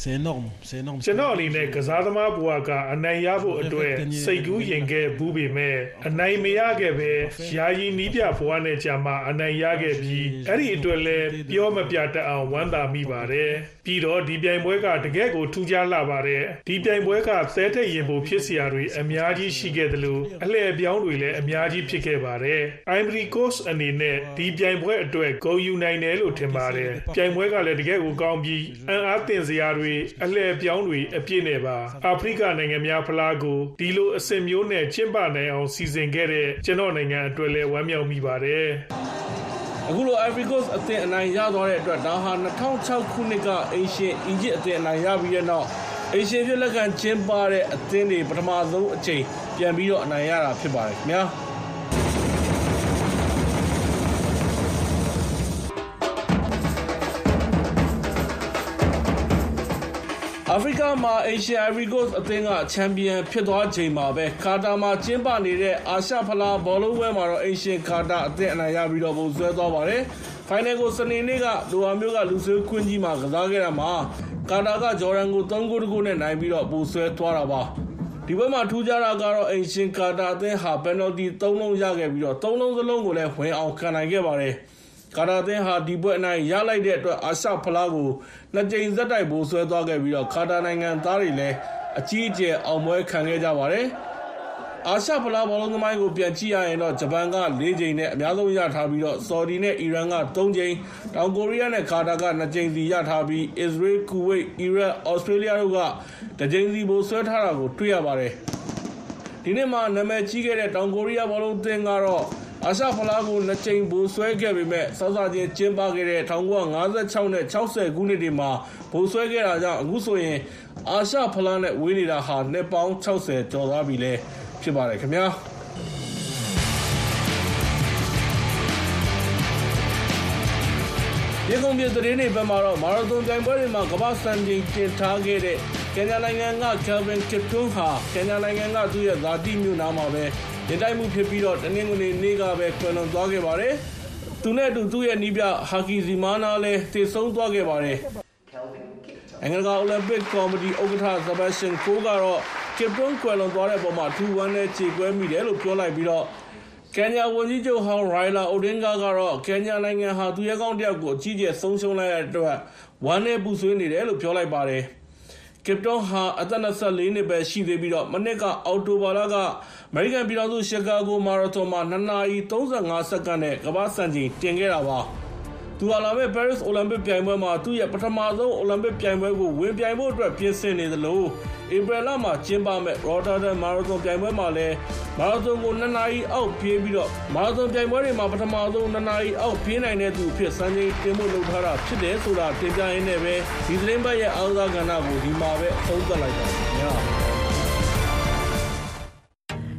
c'est énorme c'est énorme ကျွန်တော်အနေနဲ့ကစားသမားဘဝကအနိုင်ရဖို့အတွက်စိတ်ကူးရင်ခဲ့ဘူးပေမဲ့အနိုင်မရခဲ့ပဲယာယီနီးပြဘဝနဲ့ကြာမှအနိုင်ရခဲ့ပြီးအဲ့ဒီအတွက်လည်းပြောမပြတတ်အောင်ဝမ်းသာမိပါတယ်ပြီးတော့ဒီပြိုင်ပွဲကတကယ့်ကိုထူးခြားလာပါတယ်ဒီပြိုင်ပွဲကသဲတဲ့ရင်ပုံဖြစ်စရာတွေအများကြီးရှိခဲ့တယ်လို့အလှည့်ပြောင်းတွေလည်းအများကြီးဖြစ်ခဲ့ပါတယ် Ivory Coast အနေနဲ့ဒီပြိုင်ပွဲအတွက်ဂုဏ်ယူနိုင်တယ်လို့ထင်ပါတယ်ပြိုင်ပွဲကလည်းတကယ့်ကိုကောင်းပြီးအံ့အားသင့်စရာတွေအလှည့်ပြောင်းတွေအပြည့်နဲ့ပါအာဖရိကနိုင်ငံများဖလားကိုဒီလိုအဆင့်မျိုးနဲ့ကျင်းပနိုင်အောင်စီစဉ်ခဲ့တဲ့ကျွန်တော်နိုင်ငံအတွက်လည်းဝမ်းမြောက်မိပါတယ်အခုလို Ivory Coast အသင်းအနိုင်ရသွားတဲ့အတွက်ဒါဟာ2006ခုနှစ်ကအိရှင်အီဂျစ်အသင်းအနိုင်ရပြီးတဲ့နောက်အိရှင်ပြည်လက်ခံကျင်းပတဲ့အသင်းတွေပထမဆုံးအချိန်ပြန်ပြီးတော့အနိုင်ရတာဖြစ်ပါတယ်ခင်ဗျာ။ အာဖရိကမှာ Asian Ivory Coast အသင်းက ချန်ပီယံဖြစ်သွားချိန်မှာပဲ ကာတာမှာကျင်းပနေတဲ့ အာရှဖလား ဘောလုံးပွဲမှာတော့ အိမ်ရှင်ကာတာအသင်း အနိုင်ရပြီးတော့ပုံဆွဲသွားပါတယ်။ဖိုင်နယ်ကို စနေနေ့က ဒိုဟာမြို့က လူဆွေးခွင်းကြီးမှာ ကစားခဲ့တာမှာ ကာတာက ဂျော်ဒန်ကို3ဂိုးတကူနဲ့ နိုင်ပြီးတော့ပုံဆွဲသွားတာပါ။ဒီပွဲမှာ ထူးခြားတာကတော့ အိမ်ရှင်ကာတာအသင်းဟာ ပယ်နယ်တီ3လုံးရခဲ့ပြီးတော့3လုံးစလုံးကိုလည်း ဝင်အောင်ခံနိုင်ခဲ့ပါတယ်။ ကာတာသင်းဟာ ဒီပွဲအနိုင်ရလိုက်တဲ့အတွက် အာရှဖလားကိုနှစ်ကြိမ်ဆက်တိုက်ပိုဆွဲသွားခဲ့ပြီးတော့ကာတာနိုင်ငံသားတွေလည်း အကြီးအကျယ် အောင်ပွဲခံခဲ့ကြပါတယ်။အာရှဖလား ဘောလုံးသမိုင်းကို ပြန်ကြည့်ရရင်တော့ ဂျပန်က ၄ ကြိမ် နဲ့ အများဆုံးရထားပြီးတော့ဆော်ဒီ နဲ့ အီရန်က ၃ ကြိမ် တောင်ကိုရီးယား နဲ့ ကာတာက ၂ ကြိမ်စီ ရထားပြီး အစ္စရေး ကူဝိတ် အီရတ်ဩစတြေးလျတို့ကတစ်ကြိမ်စီပိုဆွဲထားတာကို တွေ့ရပါတယ်။ဒီနေ့မှာ နာမည်ကြီးခဲ့တဲ့ တောင်ကိုရီးယား ဘောလုံးသင်းကတော့ အာရှဖလားကိုနှစ်ကြိမ်ပိုဆွဲခဲ့ပေမဲ့စောစောချင်းကျင်းပခဲ့တဲ့1956နဲ့60ခုနှစ်တွေမှာပိုဆွဲခဲ့တာကြောင့်အခုဆိုရင်အာရှဖလားနဲ့ဝေးနေတာဟာနှစ်ပေါင်း60ကျော်သွားပြီလဲဖြစ်ပါတယ်ခင်ဗျာရေကုန်ပြည်သတင်းတွေဘက်မှာတော့မာရသွန်ပြိုင်ပွဲတွေမှာကမ္ဘာစံချိန်တင်ထားခဲ့တဲ့ ကင်ညာနိုင်ငံက Kelvin Kiptum ဟာကင်ညာနိုင်ငံက သူ့ရဲ့ဇာတိမြို့နားမှာပဲရင်တိုက်မှုဖြစ်ပြီးတော့တနင်္ဂနွေနေ့ကပဲ ကွယ်လွန်သွားခဲ့ပါတယ်။သူနဲ့အတူ သူ့ရဲ့နီးပြဟာကီဇီမာနာလည်းတည်ဆုံးသွားခဲ့ပါတယ်။အင်္ဂလကအိုလံပစ်ကော်မတီ ဥက္ကဋ္ဌဇဘက်ရှင်ကိုကတော့ကစ်ပွန်ကွယ်လွန်သွားတဲ့ပုံမှာထူဝမ်းနဲ့ခြေကွဲမိတယ်လို့ ပြောလိုက်ပြီးတော့ကင်ညာဝန်ကြီးချုပ်ဟောင်းရိုင်လာအိုဒင်ဂါကတော့ကင်ညာနိုင်ငံဟာ သူရဲကောင်းတယောက်ကို အကြီးကျယ် ဆုံးရှုံးလိုက်ရတဲ့အတွက် ဝမ်းနဲ့ပူဆွေးနေတယ်လို့ ပြောလိုက်ပါတယ်။ ကစ်တွန်ဟာ အသက်24နှစ်ပဲ ရှိသေးပြီးတော့မနစ်က အော်တိုဘာလက အမေရိကန်ပြည်ထောင်စု ရှီကာဂို မာရသွန်မှာ2နာရီ35စက္ကန့်နဲ့ ကမ္ဘာ့စံချိန်တင်ခဲ့တာပါ သူဟာလာမယ့် Paris Olympic ပြိုင်ပွဲမှာသူ့ရဲ့ပထမဆုံး Olympic ပြိုင်ပွဲကိုဝင်ပြိုင်ဖို့အတွက်ပြင်ဆင်နေသလိုဧပြီလမှာကျင်းပမယ့် Rotterdam Marathon ပြိုင်ပွဲမှာလည်းမာရသွန်ကို2နာရီအောက်ပြေးပြီးတော့မာရသွန်ပြိုင်ပွဲတွေမှာပထမဆုံး2နာရီအောက်ပြေးနိုင်တဲ့သူအဖြစ်စံချိန်တင်ဖို့လုပ်ထားတာဖြစ်တယ်ဆိုတာတင်ပြရင်းနဲ့ပဲဒီသတင်းပတ်ရဲ့အားကစားကဏ္ဍကိုဒီမှာပဲအဆုံးသတ်လိုက်ပါခင်ဗျာ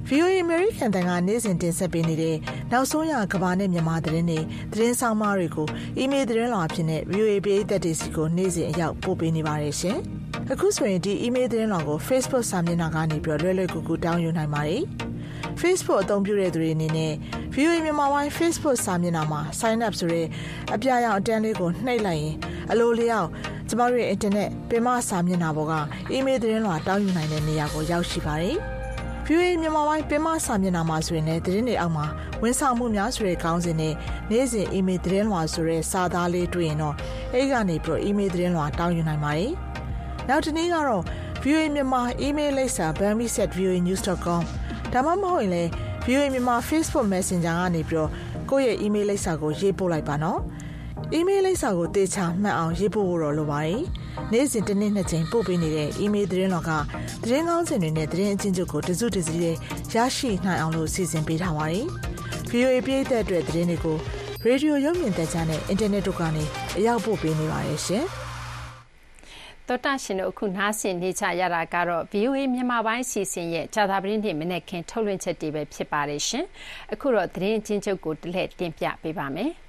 VOA American တန်ကနေ့စဉ်တင်ဆက်ပေးနေတဲ့နောက်ဆုံးရကဘာနဲ့မြန်မာသတင်းတွေသတင်းဆောင်မတွေကိုအီးမေးလ်သတင်းလွှာအဖြစ်နဲ့ VOA ပြည်သက်တွေစီကိုနေ့စဉ်အရောက်ပို့ပေးနေပါတယ်ရှင်။အခုဆိုရင်ဒီအီးမေးလ်သတင်းလွှာကို Facebook စာမျက်နှာကနေပြီးလွယ်လွယ်ကူကူတောင်းယူနိုင်ပါတယ်။ Facebook အသုံးပြုတဲ့သူတွေအနေနဲ့ VOA မြန်မာပိုင်း Facebook စာမျက်နှာမှာ sign up ဆိုတဲ့အပြာရောင်အတန်းလေးကိုနှိပ်လိုက်ရင်အလိုလျောက်ကျမတို့ရဲ့ internet ပင်မစာမျက်နှာပေါ်ကအီးမေးလ်သတင်းလွှာတောင်းယူနိုင်တဲ့နေရာကိုရောက်ရှိပါတယ်။ VOA မြန်မာပိုင်းပင်မစာမျက်နှာမှာဆိုရင်လည်းသတင်းတွေအောက်မှာဝန်ဆောင်မှုများဆိုတဲ့ခေါင်းစဉ်နဲ့နေ့စဉ် email သတင်းလွှာဆိုတဲ့စာသားလေးတွေ့ရင်တော့အဲဒီကနေပြီးတော့ email သတင်းလွှာတောင်းယူနိုင်ပါတယ်။နောက်တစ်နည်းကတော့ VOA မြန်မာ email လိပ်စာ bami@voanews.com ဒါမှမဟုတ်ရင်လည်း VOA မြန်မာ Facebook Messenger ကနေပြီးတော့ကိုယ့်ရဲ့ email လိပ်စာကိုရေးပို့လိုက်ပါနော်။ email လိပ်စာကိုတေချာမှတ်အောင်ရေးပို့ဖို့တော့လိုပါတယ်။ နေ့စဉ်တစ်နေ့နှစ်ကြိမ်ပို့ပေးနေတဲ့ email သတင်းတော်ကသတင်းကောင်းစင်တွေနဲ့သတင်းအချင်းချုပ်ကိုတစုတစည်းလေးရရှိနိုင်အောင်လို့စီစဉ်ပေးထားပါတယ်။ VOA ပြည်သက်အတွက်သတင်းတွေကိုရေဒီယိုရုပ်မြင်သံကြားနဲ့အင်တာနက်တို့ကနေအရောက်ပို့ပေးနေပါတယ်ရှင်။တော်တာရှင်တို့အခုနားဆင်နေကြရတာကတော့ VOA မြန်မာပိုင်းစီစဉ်ရဲ့ဂျာသာပရင်းနေ့မနေ့ခင်ထုတ်လွှင့်ချက်တွေပဲဖြစ်ပါတယ်ရှင်။အခုတော့သတင်းချင်းချုပ်ကိုတလှည့်တင်ပြပေးပါမယ်။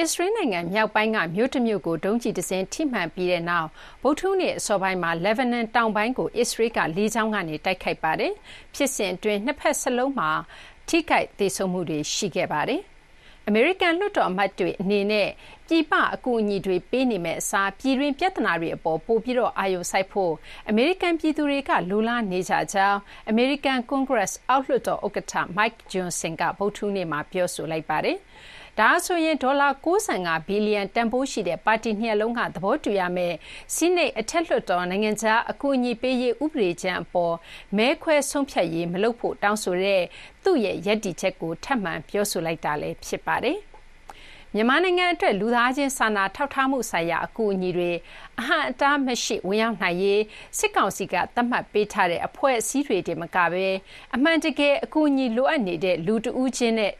အစ္စရေးနိုင်ငံမြောက်ပိုင်းကမြို့တမြို့ကိုဒုံးကျည်တစင်းထိမှန်ပြီးတဲ့နောက်ဗုဒ္ဓဟူးနေ့အစောပိုင်းမှာလက်ဘနန်တောင်ပိုင်းကိုအစ္စရေးကလေကြောင်းကနေတိုက်ခိုက်ပါတယ်။ဖြစ်စဉ်အတွင်းနှစ်ဖက်စလုံးမှာထိခိုက်သေဆုံးမှုတွေရှိခဲ့ပါတယ်။အမေရိကန်လွှတ်တော်အမတ်တွေအနေနဲ့ပြည်ပအကူအညီတွေပေးနေမယ့်အစားပြည်တွင်းပြဿနာတွေအပေါ်ပိုပြီးအာရုံစိုက်ဖို့အမေရိကန်ပြည်သူတွေကလိုလားနေကြကြောင်းအမေရိကန်ကွန်ဂရက်အောက်လွှတ်တော်ဥက္ကဋ္ဌ Mike Johnson ကဗုဒ္ဓဟူးနေ့မှာပြောဆိုလိုက်ပါတယ်။ ဒါဟာဆိုရင်ဒေါ်လာ95ဘီလီယံတန်ဖိုးရှိတဲ့ပါတီနှစ်ရပ်လုံးကသဘောတူရမယ့်ဆီနိတ်အထက်လွှတ်တော်နိုင်ငံခြားအကူအညီပေးရေးဥပဒေကြမ်းအပေါ်မဲခွဲဆုံးဖြတ်ရေးမလုပ်ဖို့တောင်းဆိုတဲ့သူ့ရဲ့ရပ်တည်ချက်ကိုထပ်မံပြောဆိုလိုက်တာလည်းဖြစ်ပါတယ်။မြန်မာနိုင်ငံအတွက်လူသားချင်းစာနာထောက်ထားမှုဆိုင်ရာအကူအညီတွေအဟန့်အတားမရှိဝင်ရောက်နိုင်ရေးစစ်ကောင်စီကသတ်မှတ်ပေးထားတဲ့အဖွဲ့အစည်းတွေတင်မကဘဲအမှန်တကယ်အကူအညီလိုအပ်နေတဲ့လူတဦးချင်းနဲ့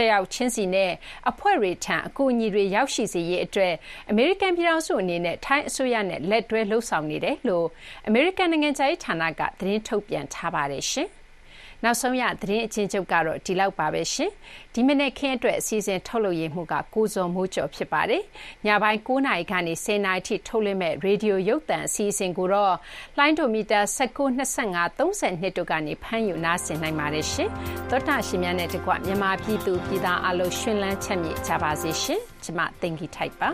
တယောက်ချင်းစီနဲ့အဖွဲ့တွေထံအကူအညီတွေရောက်ရှိစေရေးအတွက်အမေရိကန်ပြည်ထောင်စုအနေနဲ့ထိုင်းအစိုးရနဲ့လက်တွဲလှုပ်ဆောင်နေတယ်လို့အမေရိကန်နိုင်ငံခြားရေးဌာနကသတင်းထုတ်ပြန်ထားပါတယ်ရှင်။ နောက်ဆုံးရသတင်းအချင်းချုပ်ကတော့ဒီလောက်ပါပဲရှင်ဒီမနေ့ခင်းအတွက်အစီအစဉ်ထုတ်လွှင့်ရမှုကကိုဇော်မိုးကျော်ဖြစ်ပါတယ်ညပိုင်း9နာရီကနေ10နာရီထိထုတ်လွှင့်မဲ့ရေဒီယိုရုပ်သံအစီအစဉ်ကိုတော့လိုင်းဒိုမီတာ19 25 32တို့ကနေဖမ်းယူနားဆင်နိုင်ပါတယ်ရှင်သောတာရှင်များနဲ့တကွမြန်မာပြည်သူပြည်သားအလုံးရှင်လန်းချက်မြေကြပါစေရှင်ကျမတင်ကြီးထိုက်ပါ